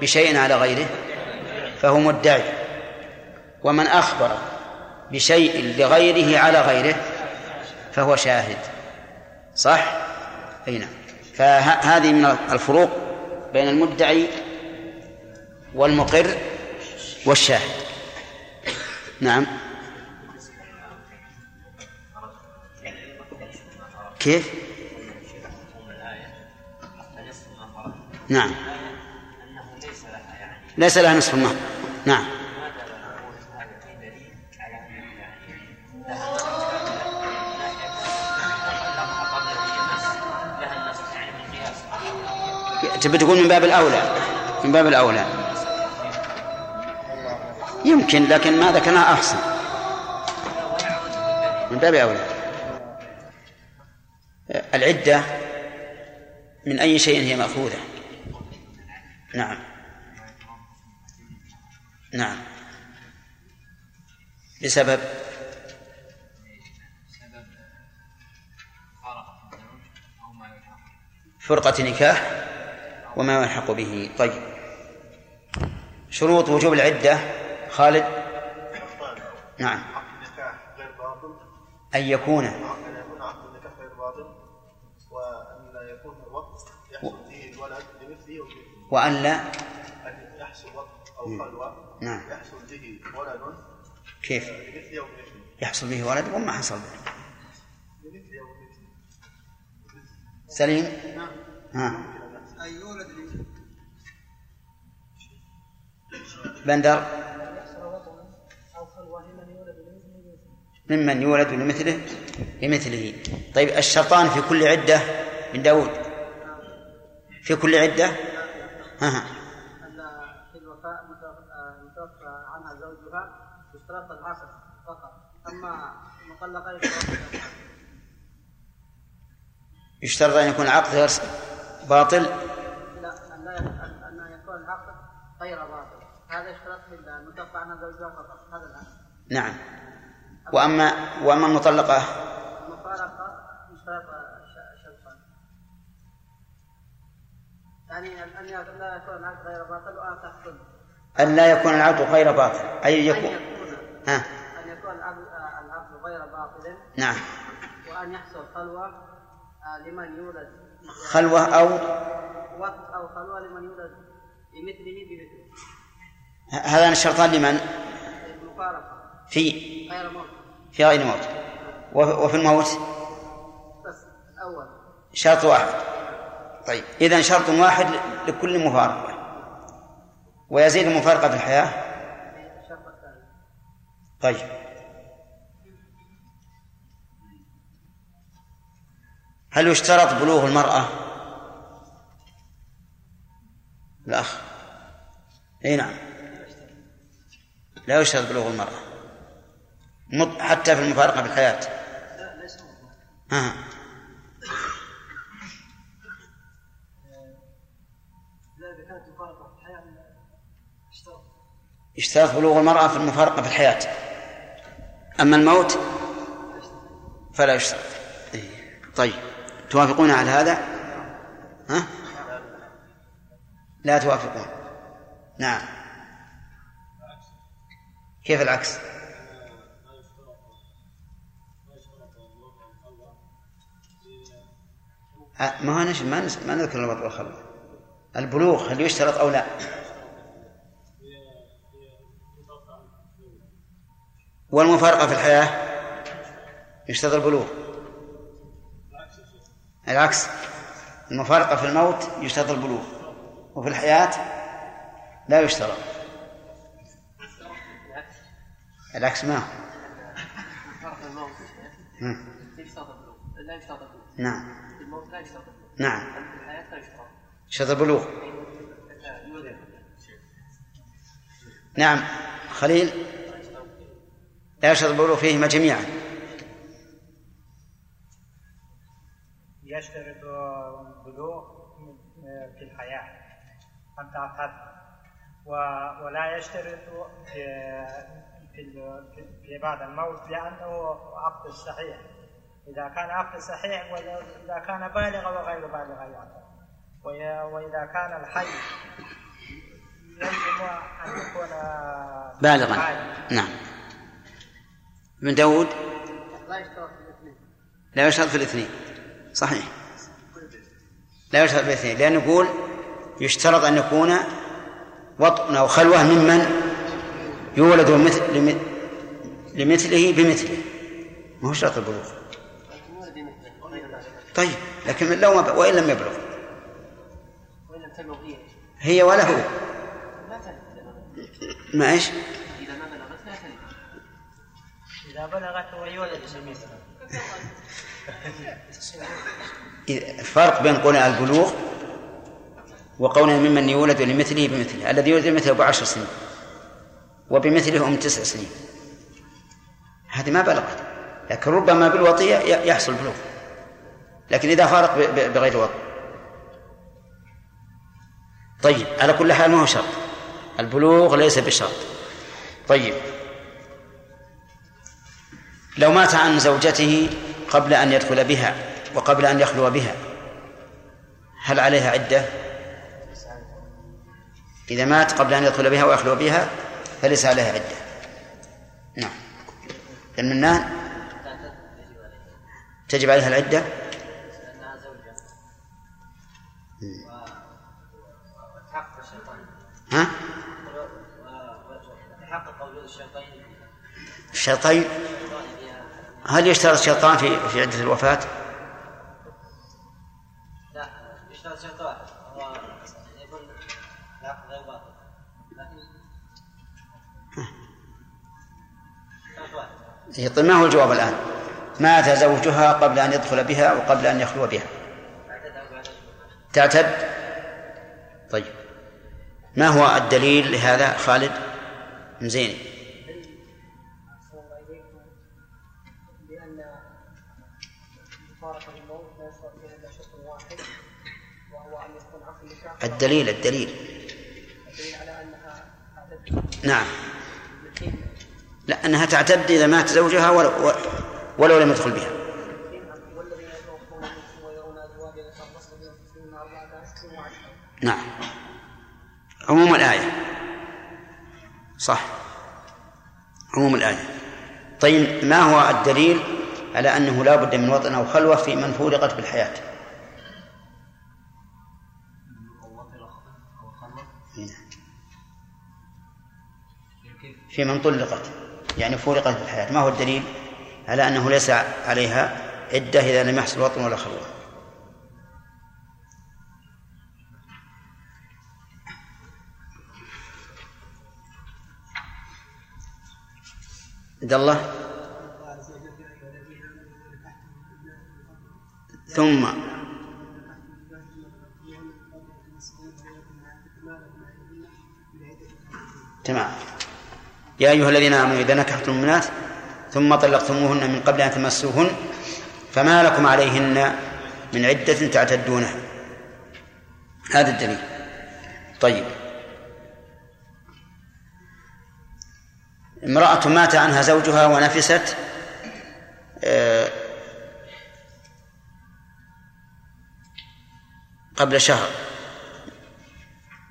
بشيء على غيره فهو مدعي. ومن أخبر بشيء لغيره على غيره فهو شاهد. صح؟ أي نعم. فهذه من الفروق بين المدعي والمقر والشاهد. نعم. كيف؟ نعم. ليس لها نصف المهر نعم. تبي تقول من باب الأولى؟ من باب الأولى. يمكن لكن ما ذكرناه أحسن؟ من باب أولى. العدة من أي شيء هي مأخوذة. نعم. نعم. بسبب فرقة نكاح وما يلحق به. طيب. شروط وجوب العدة خالد؟ نعم. أن يكون أن يكون عقد النكاح غير باطل وأن يكون الوقت يحصل فيه الولد لمثله ومثله وأن لا. أن يحصل وقت أو خلوة. نعم. يحصل به ولد. كيف؟ ومثله يحصل به ولد وما حصل به. سليم؟ نعم. ها. أن يولد لمثله بندر؟ ممن يولد لمثله؟ لمثله. طيب الشرطان في كل عدة من داود؟ في كل عدة؟ ها في الوفاء المتوفى عنها زوجها يشترط العقد فقط. أما المطلقة يشترط أن يكون العقد باطل؟ لا أن لا أن يكون العقد غير باطل. هذا يشترط في المتوفى عنها زوجها فقط. هذا العقد. نعم. وأما وأما المطلقة؟ المفارقة يشترط شرطان يعني أن لا يكون العقد غير باطل وأن تحصل أن لا يكون العقد غير باطل. أي أن يكون يكون ها؟ أن يكون العقد غير باطل. نعم. وأن يحصل خلوة آه، لمن يولد. خلوة أو وقت أو خلوة لمن يولد بمثله بمثله. ه- هذان الشرطان لمن؟ المفارقة. في غير موت. في غير موت. وف- وفي الموت؟ بس أول. شرط واحد. طيب. إذا شرط واحد لكل مفارقة. ويزيد المفارقة في الحياة؟ طيب. هل يشترط بلوغ المرأة؟ الأخ أي نعم. لا يشترط بلوغ المرأة. حتى في المفارقة في الحياة. لا ليس موت ها يشترط بلوغ المرأة في المفارقة في الحياة. أما الموت فلا يشترط. إيه. طيب. توافقون على هذا؟ ها؟ لا توافقون. نعم. كيف العكس؟ أه، ما ما نذكر الوضع والخلوة البلوغ هل يشترط أو لا؟ والمفارقة في الحياة يشترط البلوغ العكس المفارقة في الموت يشترط البلوغ وفي الحياة لا يشترط العكس ما نعم. نعم. يشترط البلوغ نعم. خليل؟ لا يشترط البلوغ فيهما جميعا. يشترط البلوغ في الحياة أن تعتد و- ولا يشترط في في بعد الموت لأنه عقد صحيح. إذا كان عقد صحيح وإذا كان بالغا وغير بالغ يعتد وي- وإذا كان الحي يلزم أن يكون بالغا. بالغ. نعم. ابن داود؟ لا يشترط في الاثنين. صحيح. لا يشترط في الاثنين. لأن يقول يشترط أن يكون وطن أو خلوة ممن يولد مثل لم- لمثله بمثله. ما هو شرط البلوغ. طيب لكن لو ما. وإن لم يبلغ. هي. ولا هو. ما إيش؟ إذا بلغت ويولد إذا- الفرق بين قولنا البلوغ وقولنا ممن يولد لمثله بمثله الذي يولد لمثله بعشر سنين وبمثله أم تسع سنين. هذه ما بلغت لكن ربما بالوطية يحصل بلوغ. لكن إذا فارق بغير وطء طيب على كل حال ما هو شرط؟ البلوغ ليس بشرط. طيب. لو مات عن زوجته قبل أن يدخل بها وقبل أن يخلو بها هل عليها عدة؟ إذا مات قبل أن يدخل بها ويخلو بها فليس عليها عدة. نعم. المنان تجب عليها العدة؟ ها؟ الشيطين هل يشترط الشيطان في في عدة الوفاة؟ لا يشترط شرط واحد هو يكون العقد غير باطل. لكن إيه، طيب ما هو الجواب الآن؟ مات زوجها قبل أن يدخل بها وقبل أن يخلو بها؟ تعتد؟ طيب. ما هو الدليل لهذا خالد؟ زين. الدليل الدليل. نعم. لا أنها تعتد إذا مات زوجها ولو, ولو لم يدخل بها. نعم. عموم الآية. صح. عموم الآية. طيب ما هو الدليل على أنه لا بد من وطن أو خلوة في من فورقت بالحياة؟ في من طلقت يعني فورقت بالحياة. ما هو الدليل؟ على أنه ليس عليها عدة إذا لم يحصل وطن ولا خلوة. عبد الله؟ ثم تمام. يا أيها الذين آمنوا إذا نكحتم المؤمنات ثم طلقتموهن من قبل أن تمسوهن فما لكم عليهن من عدة تعتدونها. هذا الدليل. طيب. امرأة مات عنها زوجها ونفست آه، قبل شهر.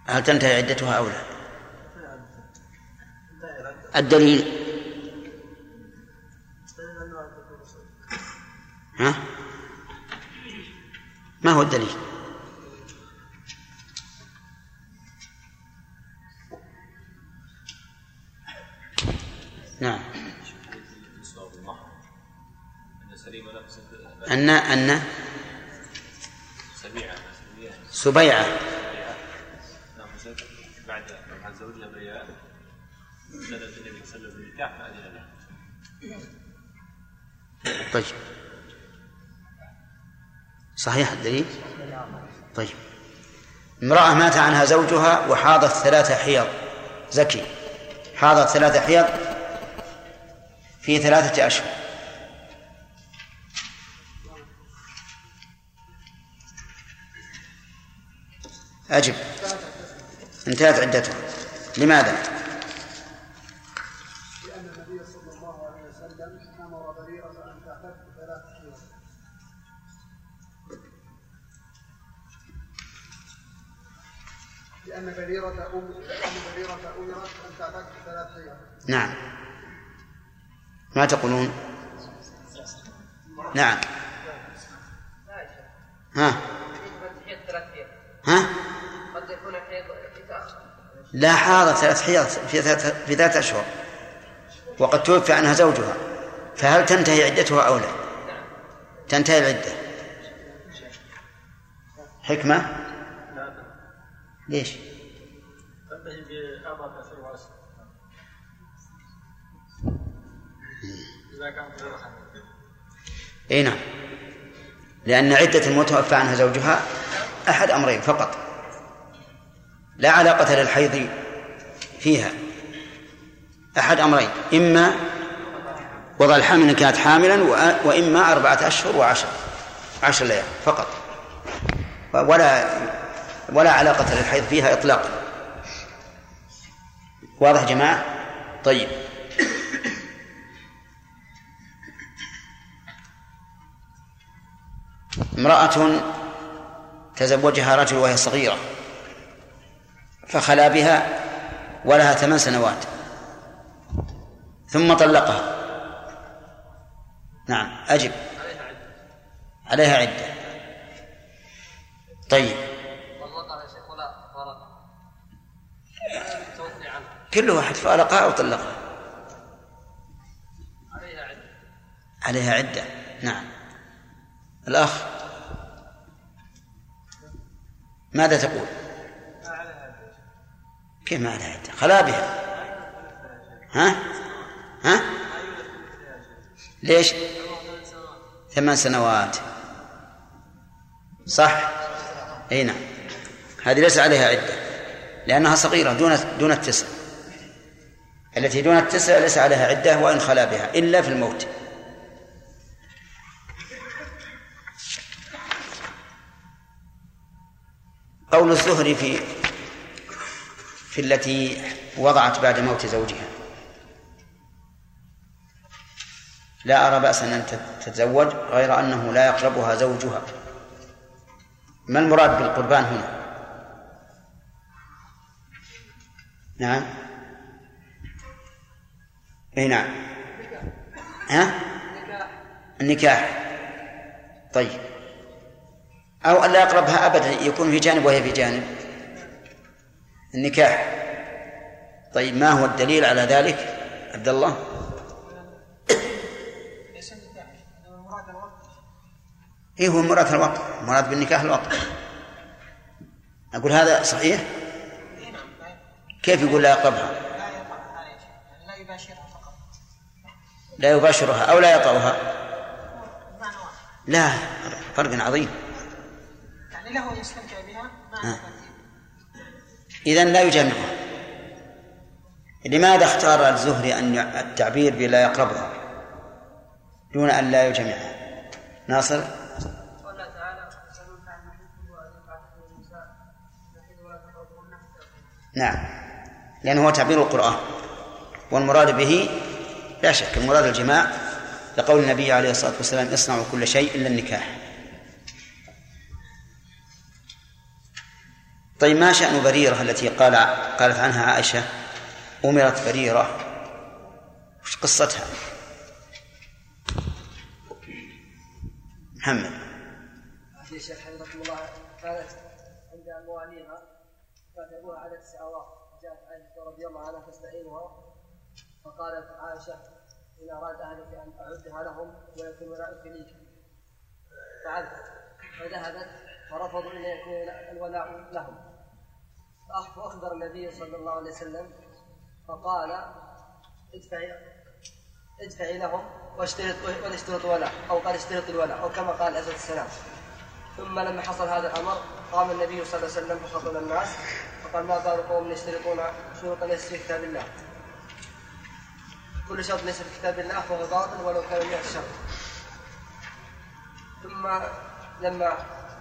هل تنتهي عدتها أو لا؟ الدليل. ها؟ ما هو الدليل؟ نعم. أن أن سبيعة. نعم بعد زوجها بيان طيب. صحيح الدليل؟ طيب. امرأة مات عنها زوجها وحاضت ثلاثة حيض. زكي. حاضت ثلاثة حيض في ثلاثة أشهر. أجب. انتهت عدتها. لماذا؟ لأن بريرة أم لأن بريرة أمرت أن تعتد ثلاث حيض نعم. ما تقولون؟ نعم. ها؟ ها؟ لا حاضت ثلاث حيض في ثلاث في ثلاث أشهر. وقد توفي عنها زوجها. فهل تنتهي عدتها أو لا؟ تنتهي العدة. حكمة؟ ليش؟ إي نعم. لأن عدة المتوفى عنها زوجها أحد أمرين فقط. لا علاقة للحيض فيها. أحد أمرين. إما وضع الحمل إن كانت حاملا وإما أربعة أشهر وعشر. عشر ليال فقط. ولا ولا علاقة للحيض فيها إطلاقا. واضح جماعة؟ طيب. امرأة تزوجها رجل وهي صغيرة فخلا بها ولها ثمان سنوات ثم طلقها. نعم أجب. عليها عدة. طيب. كل واحد فارقها أو طلقها عليها عدة. نعم. الأخ. ماذا تقول؟ كيف ما عليها عدة خلا بها. ها؟ ها؟ ليش؟ ثمان سنوات. صح؟ أي نعم. هذه ليس عليها عدة لأنها صغيرة دون دون التسع. التي دون التسع ليس عليها عدة وإن خلا بها إلا في الموت. قول الزهري في في التي وضعت بعد موت زوجها. لا أرى بأسا أن تتزوج غير أنه لا يقربها زوجها. ما المراد بالقربان هنا؟ نعم. أي نعم. ها؟ النكاح. طيب. أو أن لا يقربها أبدا يكون في جانب وهي في جانب. النكاح. طيب ما هو الدليل على ذلك؟ عبد الله. إيه هو مراد الوقت؟ مراد بالنكاح الوقت. أقول هذا صحيح؟ كيف يقول لا يقربها؟ لا يباشرها لا يباشرها أو لا يطأها لا فرق عظيم. له يستمتع بها آه. إذا لا يجامعها لماذا اختار الزهري أن التعبير بلا يقربها دون أن لا يجامعها ناصر؟ نعم. لأنه هو تعبير القرآن. والمراد به لا شك المراد الجماع لقول النبي عليه الصلاة والسلام اصنعوا كل شيء إلا النكاح. طيب ما شأن بريرة التي قال قالت عنها عائشة؟ أمرت بريرة. وش قصتها؟ محمد. في شيخ حفظكم الله كانت عند مواليها كانت ابوها على تسع اواق جاءت عائشة رضي الله عنها تستعينها فقالت عائشة إن أراد اهلك أن أعدها لهم ويكون ولاؤك لي فعلت فذهبت فرفضوا ان يكون الولاء لهم. فأخبر النبي صلى الله عليه وسلم فقال ادفعي ادفعي لهم واشترط واشترط ولاء أو قال اشترط الولاء أو كما قال عليه السلام. ثم لما حصل هذا الأمر قام النبي صلى الله عليه وسلم فخطب الناس فقال ما بال قوم يشترطون شروطا ليس في كتاب الله. كل شرط ليس في كتاب الله فهو باطل ولو كان 100 شرط. ثم لما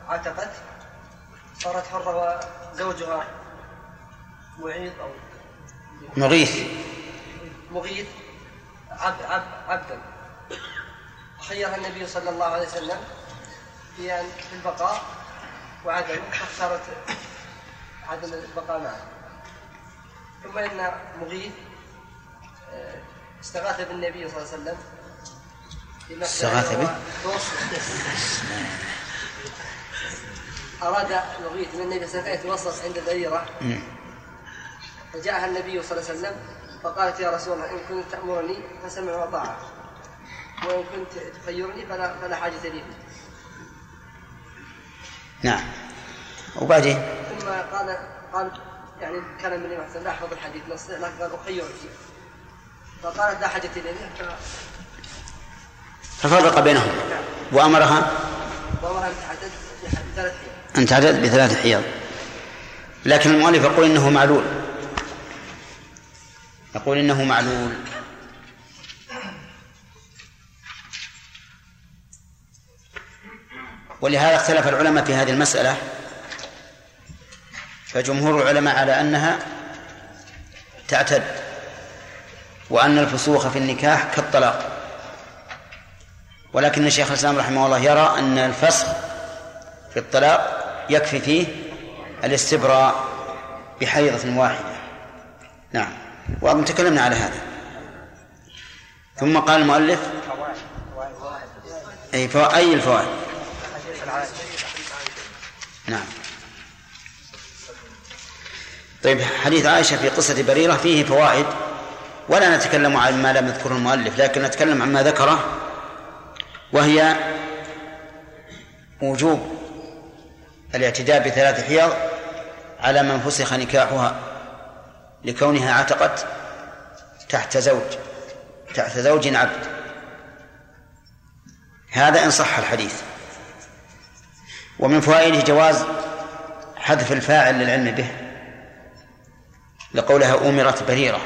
عتقت صارت حرة وزوجها معيط أو مغيث. مغيث؟ عبد عبد عبدا خيرها النبي صلى الله عليه وسلم في أن في البقاء وعدم فاختارت عدم البقاء معه. ثم إن مغيث آه، استغاث بالنبي صلى الله عليه وسلم استغاث به؟ أراد مغيث من النبي صلى الله عليه وسلم يتوسط عند مم. فجاءها النبي صلى الله عليه وسلم فقالت يا رسول الله إن كنت تأمرني فسمع وطاعة. وإن كنت تخيرني فلا فلا حاجة لي نعم. وبعدين؟ ثم قال قال يعني كان من وسلم لا أحفظ الحديث نصه لكن قال أخيرك فقالت لا حاجة لي ففرق بينهم. وأمرها؟ وأمرها أن تعدد بثلاث حيض. لكن المؤلف يقول إنه معلول. يقول إنه معلول. ولهذا اختلف العلماء في هذه المسألة فجمهور العلماء على أنها تعتد وأن الفسوق في النكاح كالطلاق. ولكن الشيخ الإسلام رحمه الله يرى أن الفسخ في الطلاق يكفي فيه الاستبراء بحيضة واحدة. نعم. وأظن تكلمنا على هذا. ثم قال المؤلف أي. أي الفوائد؟ نعم. طيب حديث عائشة في قصة بريرة فيه فوائد. ولا نتكلم عن ما لم يذكره المؤلف لكن نتكلم عما ذكره. وهي وجوب الاعتداء بثلاث حيض على من فسخ نكاحها. لكونها عتقت تحت زوج تحت زوج عبد. هذا إن صح الحديث. ومن فوائده جواز حذف الفاعل للعلم به لقولها أمرت بريرة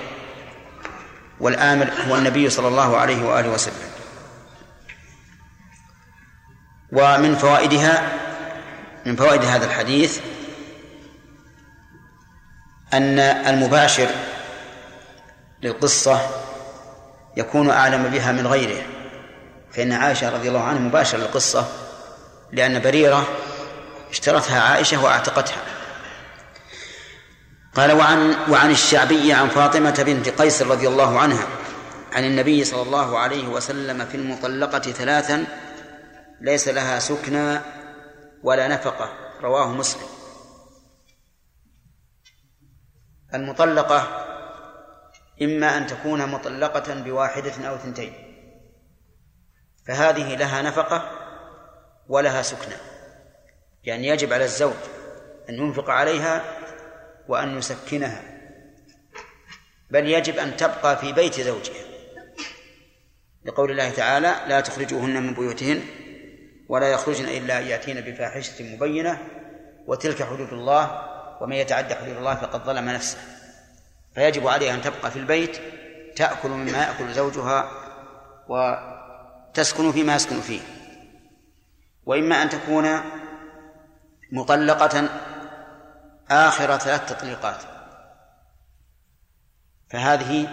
والآمر هو النبي صلى الله عليه وآله وسلم. ومن فوائدها من فوائد هذا الحديث أن المباشر للقصة يكون أعلم بها من غيره. فإن عائشة رضي الله عنها مباشر للقصة لأن بريرة اشترتها عائشة وأعتقتها. قال وعن وعن الشعبي عن فاطمة بنت قيس رضي الله عنها عن النبي صلى الله عليه وسلم في المطلقة ثلاثا ليس لها سكنى ولا نفقة رواه مسلم. المطلقة إما أن تكون مطلقة بواحدة أو ثنتين فهذه لها نفقة ولها سكنى يعني يجب على الزوج أن ينفق عليها وأن يسكنها. بل يجب أن تبقى في بيت زوجها. لقول الله تعالى لا تخرجوهن من بيوتهن ولا يخرجن إلا يأتين بفاحشة مبينة. وتلك حدود الله ومن يتعدى حدود الله فقد ظلم نفسه. فيجب عليها أن تبقى في البيت تأكل مما يأكل زوجها وتسكن فيما يسكن فيه. وإما أن تكون مطلقة آخر ثلاث تطليقات. فهذه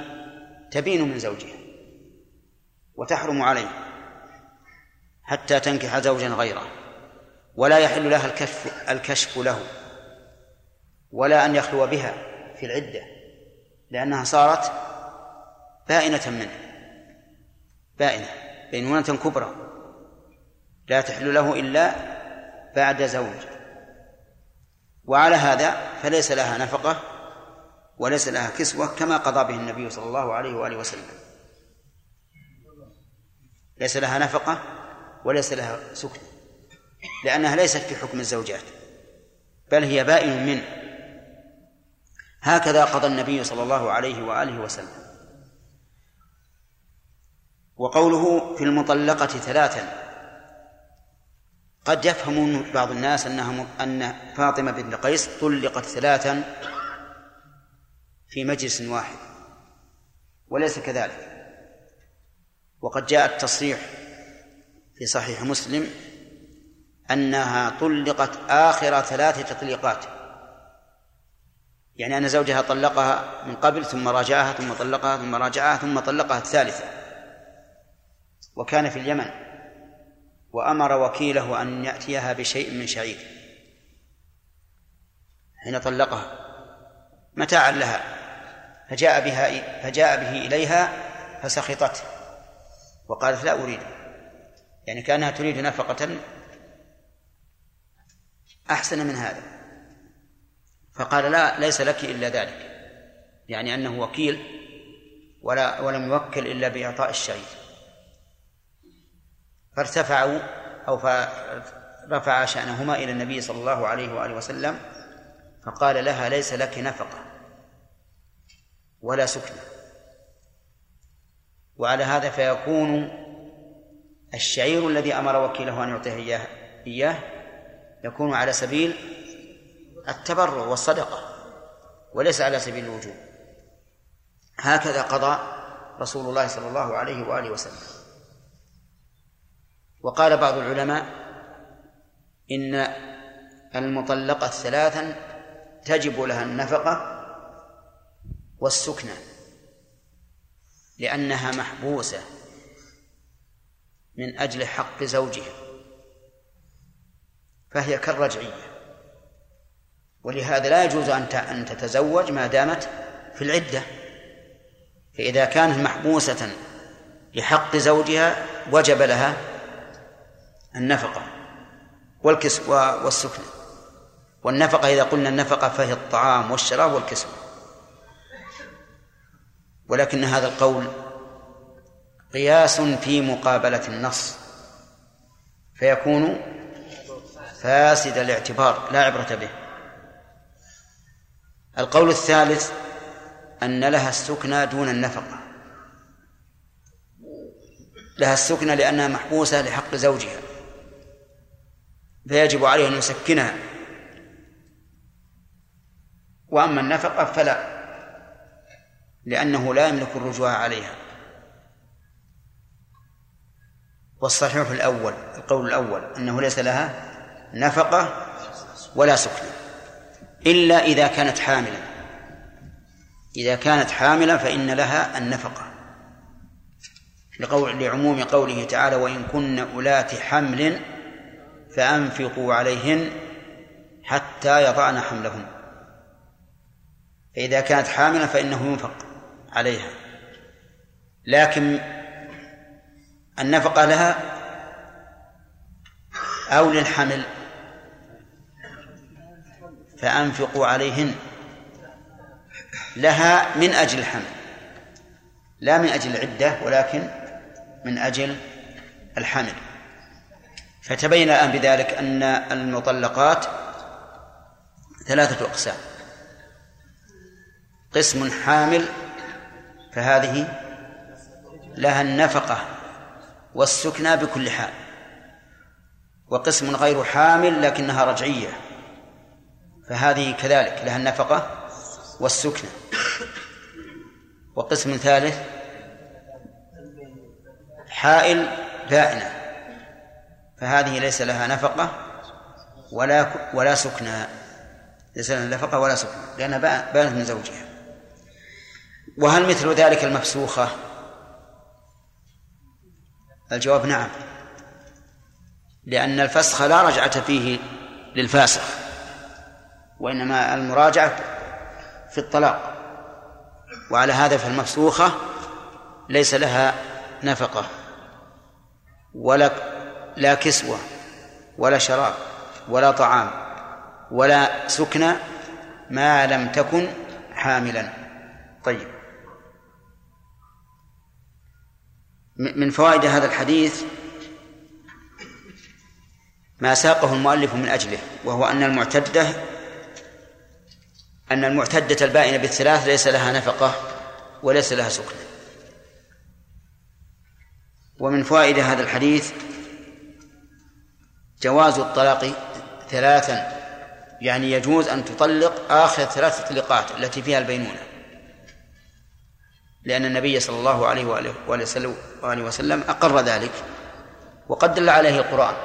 تبين من زوجها وتحرم عليه حتى تنكح زوجا غيره ولا يحل لها الكشف الكشف له. ولا أن يخلو بها في العدة لأنها صارت بائنة منه بائنة بينونة كبرى لا تحل له إلا بعد زوج. وعلى هذا فليس لها نفقة وليس لها كسوة كما قضى به النبي صلى الله عليه وآله وسلم. ليس لها نفقة وليس لها سكن لأنها ليست في حكم الزوجات بل هي بائن منه هكذا قضى النبي صلى الله عليه وآله وسلم. وقوله في المطلقة ثلاثا. قد يفهم بعض الناس أنها أن فاطمة بنت قيس طلقت ثلاثا في مجلس واحد وليس كذلك. وقد جاء التصريح في صحيح مسلم أنها طلقت آخر ثلاث تطليقات. يعني أن زوجها طلقها من قبل ثم راجعها ثم طلقها ثم راجعها ثم طلقها الثالثة. وكان في اليمن. وأمر وكيله أن يأتيها بشيء من شعير. حين طلقها. متاعا لها. فجاء بها فجاء به إليها فسخطته. وقالت لا أريد. يعني كأنها تريد نفقة أحسن من هذا. فقال لا ليس لك إلا ذلك. يعني أنه وكيل ولا ولم يوكل إلا بإعطاء الشعير فارتفعوا أو فرفع شأنهما إلى النبي صلى الله عليه وآله وسلم فقال لها ليس لك نفقة ولا سكنة. وعلى هذا فيكون الشعير الذي أمر وكيله أن يعطيه إياه إياه يكون على سبيل التبرع والصدقة وليس على سبيل الوجوب. هكذا قضى رسول الله صلى الله عليه وآله وسلم. وقال بعض العلماء إن المطلقة ثلاثا تجب لها النفقة والسكنى لأنها محبوسة من أجل حق زوجها فهي كالرجعية. ولهذا لا يجوز أن تتزوج ما دامت في العدة. فإذا كانت محبوسة لحق زوجها وجب لها النفقة والكسو والسكن. والنفقة إذا قلنا النفقة فهي الطعام والشراب والكسوة ولكن هذا القول قياس في مقابلة النص. فيكون فاسد الاعتبار لا عبرة به. القول الثالث أن لها السكنى دون النفقة. لها السكنى لأنها محبوسة لحق زوجها. فيجب عليه أن يسكنها. وأما النفقة فلا لأنه لا يملك الرجوع عليها. والصحيح الأول القول الأول أنه ليس لها نفقة ولا سكنى. إلا إذا كانت حاملا إذا كانت حاملا فإن لها النفقة. لقول لعموم قوله تعالى وإن كن أولات حمل فأنفقوا عليهن حتى يضعن حملهن. فإذا كانت حاملا فإنه ينفق عليها. لكن النفقة لها أو للحمل فأنفقوا عليهن. لها من أجل الحمل. لا من أجل العدة ولكن من أجل الحمل. فتبين الآن بذلك أن المطلقات ثلاثة أقسام. قسم حامل فهذه لها النفقة والسكنى بكل حال. وقسم غير حامل لكنها رجعية. فهذه كذلك لها النفقة والسكنى وقسم ثالث حائل بائنة. فهذه ليس لها نفقة ولا ولا سكنى ليس لها نفقة ولا سكنى لأنها بانت من زوجها. وهل مثل ذلك المفسوخة؟ الجواب نعم. لأن الفسخ لا رجعة فيه للفاسخ. وإنما المراجعة في الطلاق. وعلى هذا فالمفسوخة ليس لها نفقة ولا لا كسوة ولا شراب ولا طعام ولا سكنى ما لم تكن حاملا. طيب. من فوائد هذا الحديث ما ساقه المؤلف من أجله وهو أن المعتدة أن المعتدة البائنة بالثلاث ليس لها نفقة وليس لها سكنة ومن فوائد هذا الحديث جواز الطلاق ثلاثا يعني يجوز أن تطلق آخر ثلاث طلقات التي فيها البينونة. لأن النبي صلى الله عليه وآله وآله وسلم أقر ذلك وقد دل عليه القرآن.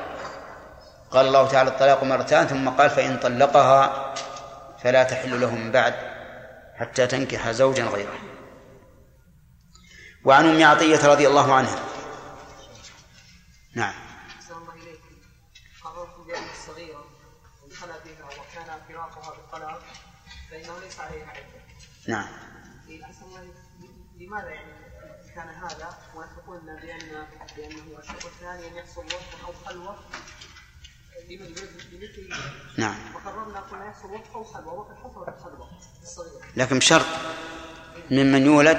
قال الله تعالى الطلاق مرتان ثم قال فإن طلقها فلا تحل له من بعد حتى تنكح زوجا غيره وعن أم عطية رضي الله عنها نعم الصغيرة إن خلا بها وكان فراقها بالطلاق فإنه ليس عليها. نعم. لماذا يعني كان هذا ونحن قلنا بأن بأنه الشرط الثاني أن يحصل وقت أو خلوة نعم. وقررنا قلنا يحصل وقت. لكن بشرط ممن يولد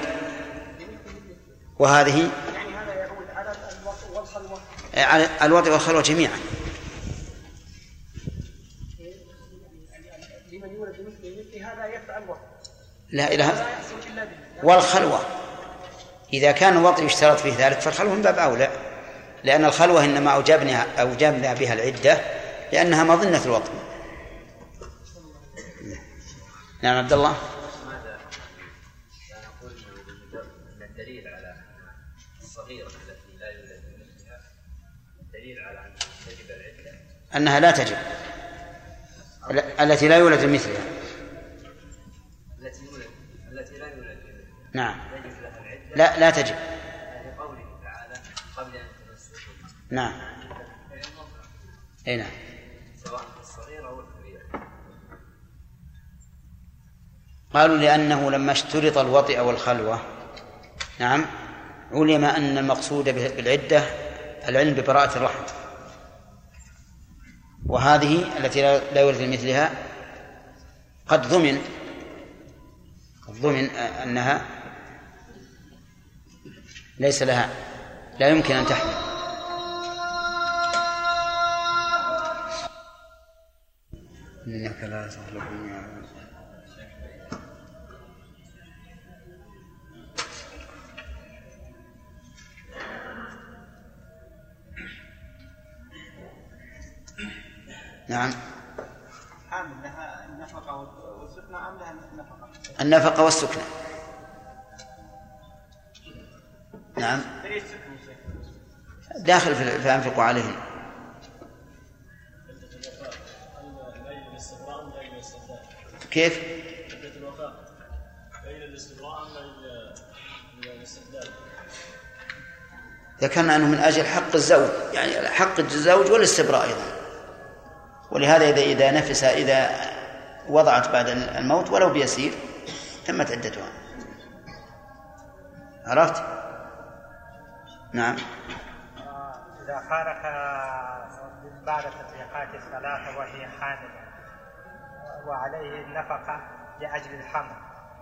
وهذه يعني هذا يعود على الوطء والخلوة على الوطء والخلوة جميعا. لمن يولد بمثل مثل هذا يفعل وطء لا إله والخلوة. إذا كان الوطء يشترط فيه ذلك فالخلوة من باب أولى. لأن الخلوة إنما أوجبنا أوجبنا بها العدة لأنها مظنة الوطء نعم عبد الله. أنها لا تجب. التي لا يولد مثلها. التي يولد التي لا يولد نعم. لا لا تجب لقوله تعالى قبل أن تمسكوا نعم. أي نعم. قالوا لأنه لما اشترط الوطئ والخلوة نعم علم أن المقصود بالعدة العلم ببراءة الرحم. وهذه التي لا يورث مثلها قد ضمن قد ضمن أنها ليس لها لا يمكن أن تحمل. إنك لا تخلق نعم. عام لها النفقة والسكنى عام لها النفقة. النفقة والسكنى نعم؟ داخل في فأنفقوا عليهم كيف؟ مدة الوفاة بين الاستبراء أم بين الاستبدال؟ ذكرنا أنه من أجل حق الزوج يعني حق الزوج والاستبراء أيضا ولهذا إذا إذا نفس إذا وضعت بعد الموت ولو بيسير تمت عدتها عرفت؟ نعم إذا فارق بعد تطبيقات الثلاثة وهي حاملة وعليه النفقة لأجل الحمل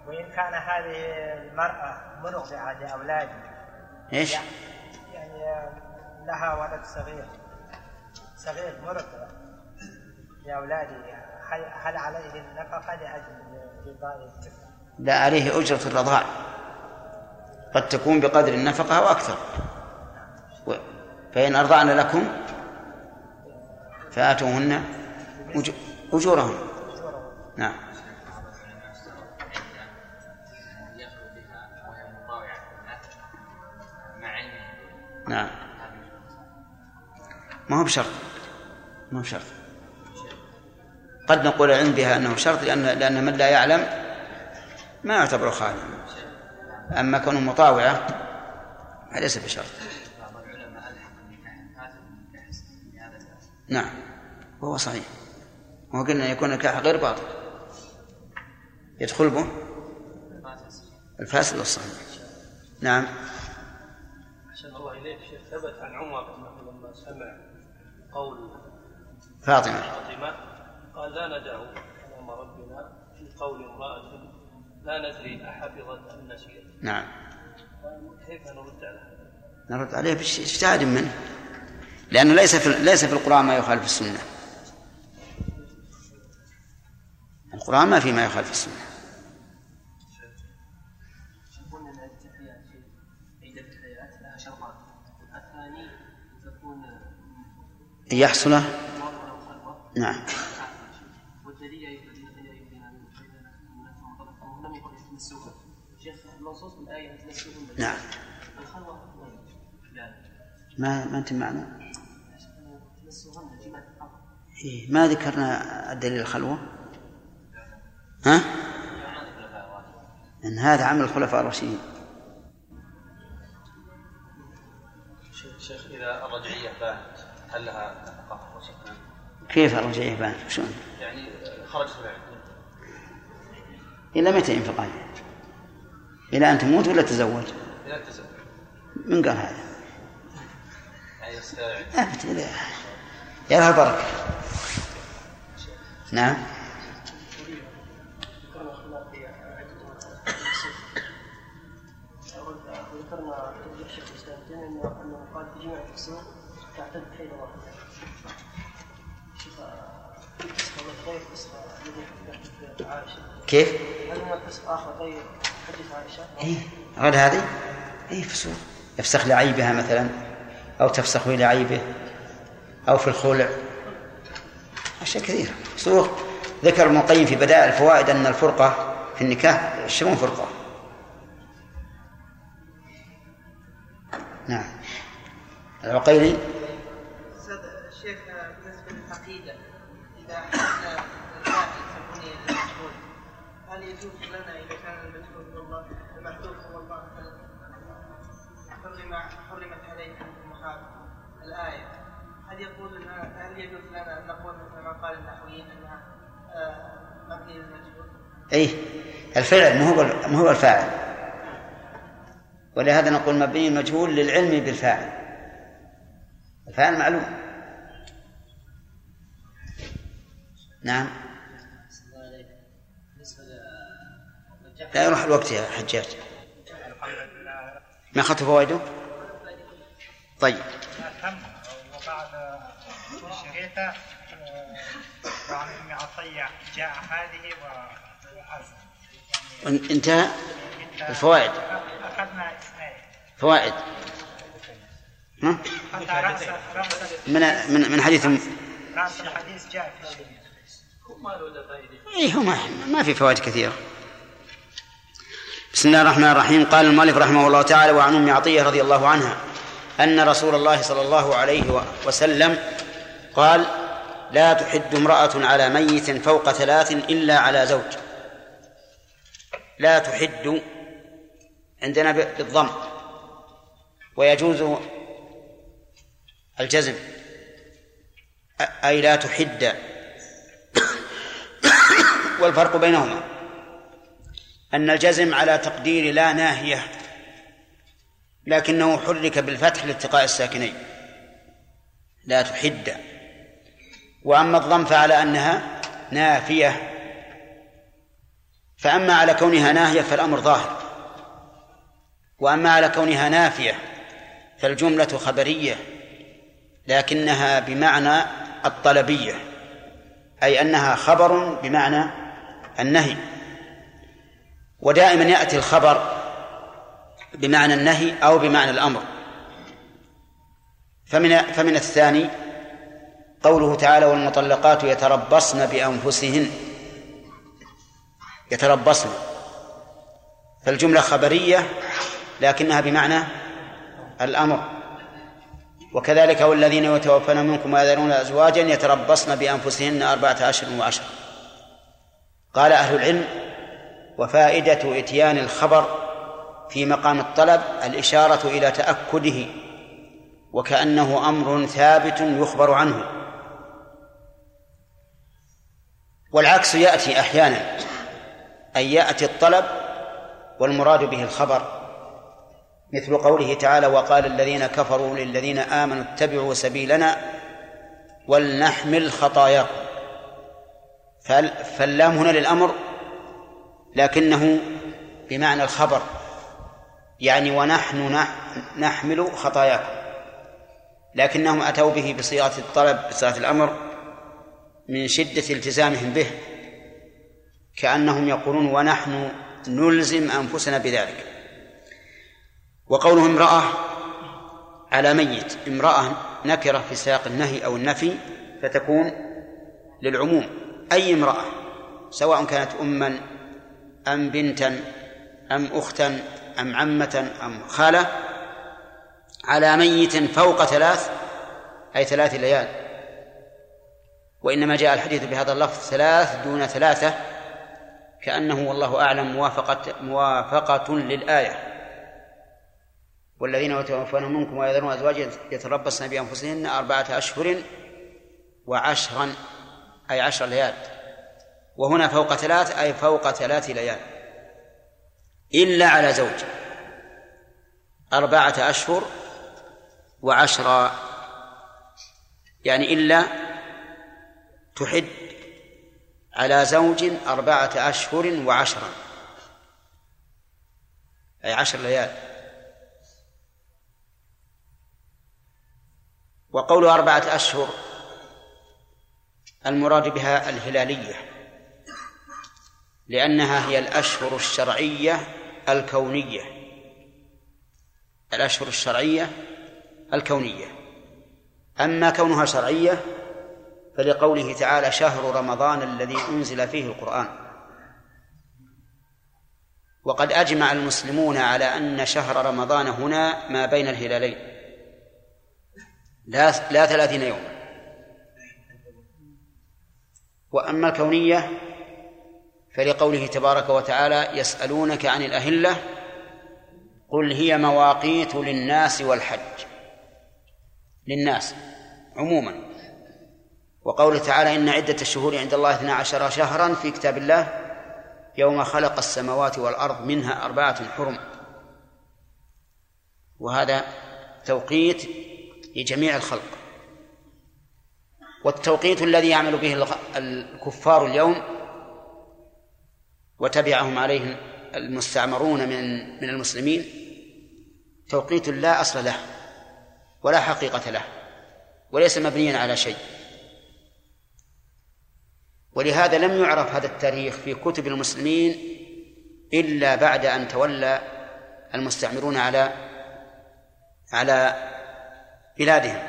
وإن كان هذه المرأة مرضعة لأولاده إيش؟ يعني لها ولد صغير صغير مرضع لأولاده هل هل عليه النفقة لأجل رضاء الطفل؟ لا عليه أجرة الرضاع قد تكون بقدر النفقة وأكثر و- فإن أرضعن لكم فآتوهن أج- أجورهن نعم. نعم. ما هو بشرط. ما هو بشرط. قد نقول العلم بها أنه شرط لأن لأن من لا يعلم ما يعتبر خاليا. أما كونه مطاوعة فليس بشرط. نعم. وهو صحيح. وهو قلنا يكون النكاح غير باطل. يدخل به الفاسد والصحيح. نعم. أحسن الله إليك. شيخ ثبت عن عمر أنه لما سمع قول فاطمة. فاطمة قال لا ندع كلام ربنا في قول امرأة لا ندري أحفظت أم نسيت. نعم. كيف نرد على هذا؟ نرد عليه باجتهاد منه. لأنه ليس في ليس في القرآن ما يخالف السنة. القرآن ما في ما يخالف السنة. يتمسوهن نعم. لا ما ما أنت معنا إيه ما ذكرنا دليل الخلوة؟ ها؟ إن هذا عمل الخلفاء الراشدين. شيخ- إذا الرجعية بانت هل لها نفقة؟ كيف الرجعية بان شلون؟ يعني خرجت إلى متى ينفق عليه؟ إلى أن تموت ولا تزوج إذا تزوج من قال هذا؟ يعني أبد. يا لها بركة نعم. كيف؟ هل هناك فسخ آخر غير حديث عائشة؟ إيه غير هذه؟ إيه فسوق. يفسخ لعيبها مثلا أو تفسخ لعيبه أو في الخلع. أشياء كثيرة. فسوق. ذكر ابن القيم في بدائع الفوائد أن الفرقة في النكاح شبه فرقة. نعم. العقيلي؟ أستاذ الشيخ بالنسبة للعقيدة إذا للمجهول هل يجوز لنا إذا كان المجهول هو الله المحذوف هو الله حرم حرمت عليكم المخالف الآية. هل يقول لنا هل يجوز لنا أن نقول مثل ما قال النحويين أنها آه، مبني للمجهول؟ أي الفعل ما هو ما هو الفاعل. ولهذا نقول مبني مجهول للعلم بالفاعل. الفاعل معلوم. نعم. لا يروح الوقت يا حجاج. ما أخذت فوائده؟ طيب. تم وبعد شريطة وعن أم عطية جاء هذه وعزم انتهى الفوائد. أخذنا فوائد. ها؟ من من من حديث رأس الحديث جاء في الشريطة اي هو ما, ما في فوائد كثيرة. بسم الله الرحمن الرحيم. قال المؤلف رحمه الله تعالى وعن أم عطية رضي الله عنها أن رسول الله صلى الله عليه وسلم قال لا تحد امرأة على ميت فوق ثلاث إلا على زوج. لا تحد عندنا بالضم. ويجوز الجزم. أي لا تحد. والفرق بينهما. أن الجزم على تقدير لا ناهية لكنه حرك بالفتح لاتقاء الساكنين. لا تحد. وأما الضم فعلى أنها نافية فأما على كونها ناهية فالأمر ظاهر. وأما على كونها نافية فالجملة خبرية لكنها بمعنى الطلبية أي أنها خبر بمعنى النهي. ودائما يأتي الخبر بمعنى النهي أو بمعنى الأمر. فمن فمن الثاني قوله تعالى والمطلقات يتربصن بأنفسهن. يتربصن. فالجملة خبرية لكنها بمعنى الأمر. وكذلك والذين يتوفون منكم ويذرون أزواجا يتربصن بأنفسهن أربعة أشهر وعشر قال أهل العلم وفائدة إتيان الخبر في مقام الطلب الإشارة إلى تأكده وكأنه أمر ثابت يخبر عنه. والعكس يأتي أحيانا أن يأتي الطلب والمراد به الخبر. مثل قوله تعالى وقال الذين كفروا للذين آمنوا اتبعوا سبيلنا ولنحمل خطاياكم. فاللام هنا للأمر لكنه بمعنى الخبر يعني ونحن نحمل خطاياكم. لكنهم أتوا به بصيغة الطلب بصيغة الأمر من شدة التزامهم به كأنهم يقولون ونحن نلزم أنفسنا بذلك. وقوله امرأة على ميت امرأة نكرة في سياق النهي أو النفي فتكون للعموم أي امرأة سواء كانت أما أم بنتا أم أختا أم عمة أم خالة على ميت فوق ثلاث أي ثلاث ليال. وإنما جاء الحديث بهذا اللفظ ثلاث دون ثلاثة كأنه والله أعلم موافقة موافقة للآية. والذين يتوفون منكم ويذرون أزواجا يتربصن بأنفسهن أربعة أشهر وعشرا أي عشر ليال. وهنا فوق ثلاث أي فوق ثلاث ليال. إلا على زوج. أربعة أشهر وعشرا يعني إلا تحد على زوج أربعة أشهر وعشرا أي عشر ليال. وقول أربعة أشهر المراد بها الهلالية. لأنها هي الأشهر الشرعية الكونية. الأشهر الشرعية الكونية. أما كونها شرعية فلقوله تعالى شهر رمضان الذي أنزل فيه القرآن. وقد أجمع المسلمون على أن شهر رمضان هنا ما بين الهلالين. لا لا ثلاثين يوما. وأما الكونية فلقوله تبارك وتعالى يسألونك عن الأهلة قل هي مواقيت للناس والحج. للناس عموما. وقوله تعالى إن عدة الشهور عند الله اثنا عشر شهرا في كتاب الله يوم خلق السماوات والأرض منها أربعة حرم. وهذا توقيت لجميع الخلق. والتوقيت الذي يعمل به الكفار اليوم وتبعهم عليه المستعمرون من من المسلمين توقيت لا أصل له ولا حقيقة له وليس مبنيا على شيء. ولهذا لم يعرف هذا التاريخ في كتب المسلمين إلا بعد أن تولى المستعمرون على على بلادهم.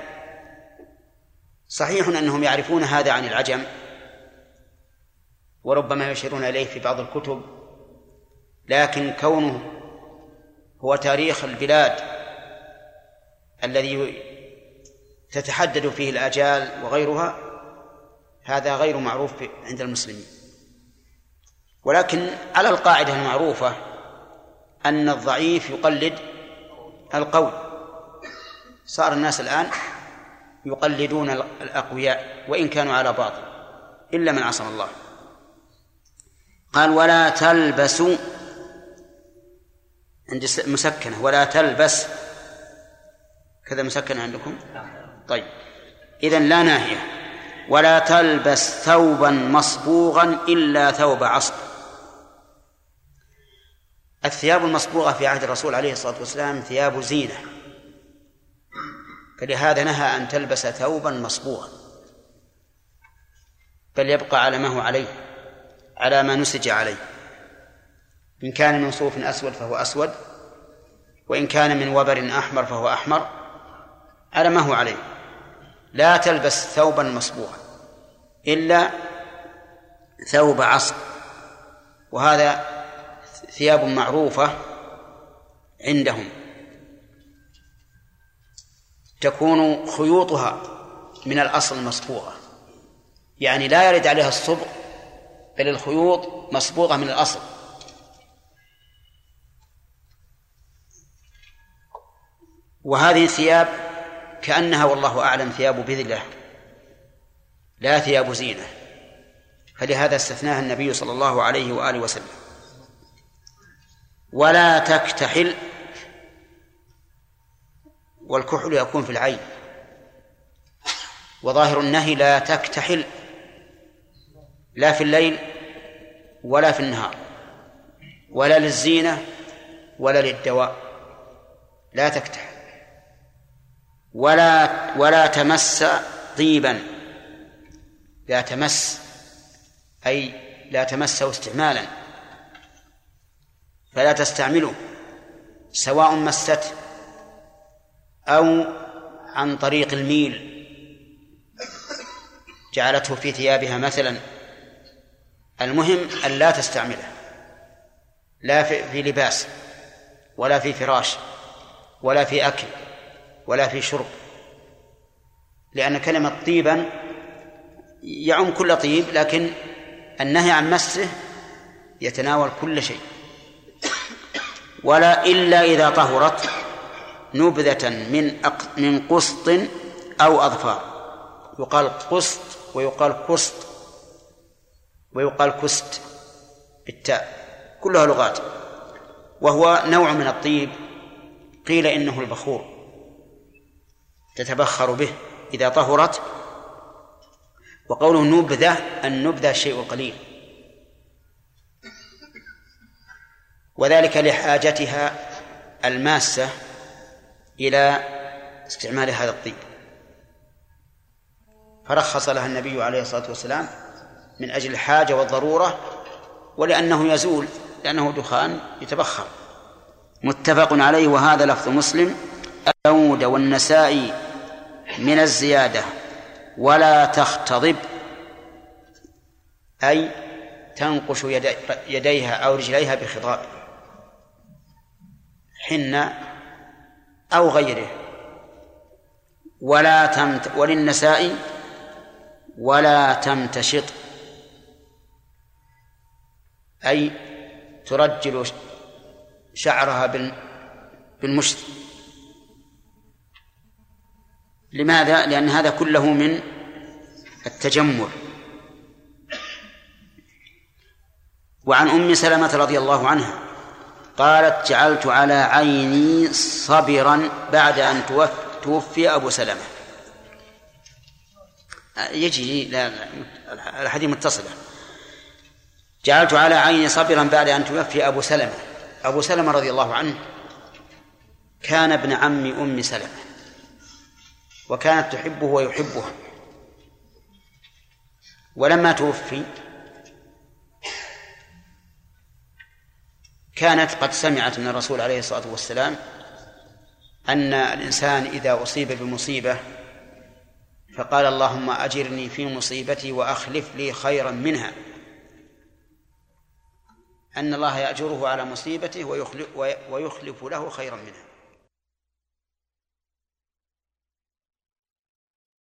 صحيح أنهم يعرفون هذا عن العجم وربما يشيرون إليه في بعض الكتب لكن كونه هو تاريخ البلاد الذي تتحدد فيه الآجال وغيرها هذا غير معروف عند المسلمين. ولكن على القاعدة المعروفة أن الضعيف يقلد القوي. صار الناس الآن يقلدون الأقوياء وإن كانوا على باطل إلا من عصم الله. قال ولا تلبسوا عند مسكنة ولا تلبس. كذا مسكنة عندكم؟ طيب. إذن لا ناهية. ولا تلبس ثوبا مصبوغا إلا ثوب عصر الثياب المصبوغة في عهد الرسول عليه الصلاة والسلام ثياب زينة. فلهذا نهى أن تلبس ثوبا مصبوغا. بل يبقى على ما هو عليه. على ما نسج عليه. إن كان من صوف أسود فهو أسود وإن كان من وبر أحمر فهو أحمر على ما هو عليه. لا تلبس ثوبا مصبوغا إلا ثوب عصر وهذا ثياب معروفة عندهم. تكون خيوطها من الأصل مصبوغة. يعني لا يرد عليها الصبغ بل الخيوط مصبوغة من الأصل. وهذه الثياب كأنها والله أعلم ثياب بذلة لا ثياب زينة. فلهذا استثناها النبي صلى الله عليه وآله وسلم. ولا تكتحل والكحل يكون في العين. وظاهر النهي لا تكتحل لا في الليل ولا في النهار ولا للزينة ولا للدواء لا تكتحل ولا ولا تمس طيبا لا تمس أي لا تمسه استعمالا فلا تستعمله سواء مسته أو عن طريق الميل جعلته في ثيابها مثلا. المهم أن لا تستعمله. لا في لباس ولا في فراش ولا في أكل ولا في شرب. لأن كلمة طيبا يعم كل طيب لكن النهي عن مسه يتناول كل شيء. ولا إلا إذا طهرت نبذة من. من قسط أو أظفار. يقال قسط ويقال كسط ويقال كست بالتاء كلها لغات. وهو نوع من الطيب قيل إنه البخور. تتبخر به إذا طهرت. وقوله نبذة النبذة الشيء القليل وذلك لحاجتها الماسة إلى استعمال هذا الطيب. فرخص لها النبي عليه الصلاة والسلام من أجل الحاجة والضرورة ولأنه يزول لأنه دخان يتبخر. متفق عليه وهذا لفظ مسلم. داود والنسائي من الزيادة ولا تختضب أي تنقش يدي يديها أو رجليها بخضاب حنة أو غيره. ولا تمت وللنساء ولا تمتشط. أي ترجل شعرها بالمشط. لماذا؟ لأن هذا كله من التجمل وعن أم سلمة رضي الله عنها قالت جعلت على عيني صبرا بعد أن توفي أبو سلمة. يجي لا الحديث متصلة جعلت على عيني صبرا بعد أن توفي أبو سلمة. أبو سلمة رضي الله عنه كان ابن عم أم سلمة. وكانت تحبه ويحبها ولما توفي كانت قد سمعت من الرسول عليه الصلاة والسلام أن الإنسان إذا أصيب بمصيبة فقال اللهم أجرني في مصيبتي وأخلف لي خيرا منها. أن الله يأجره على مصيبته ويخلف, له خيرا منها.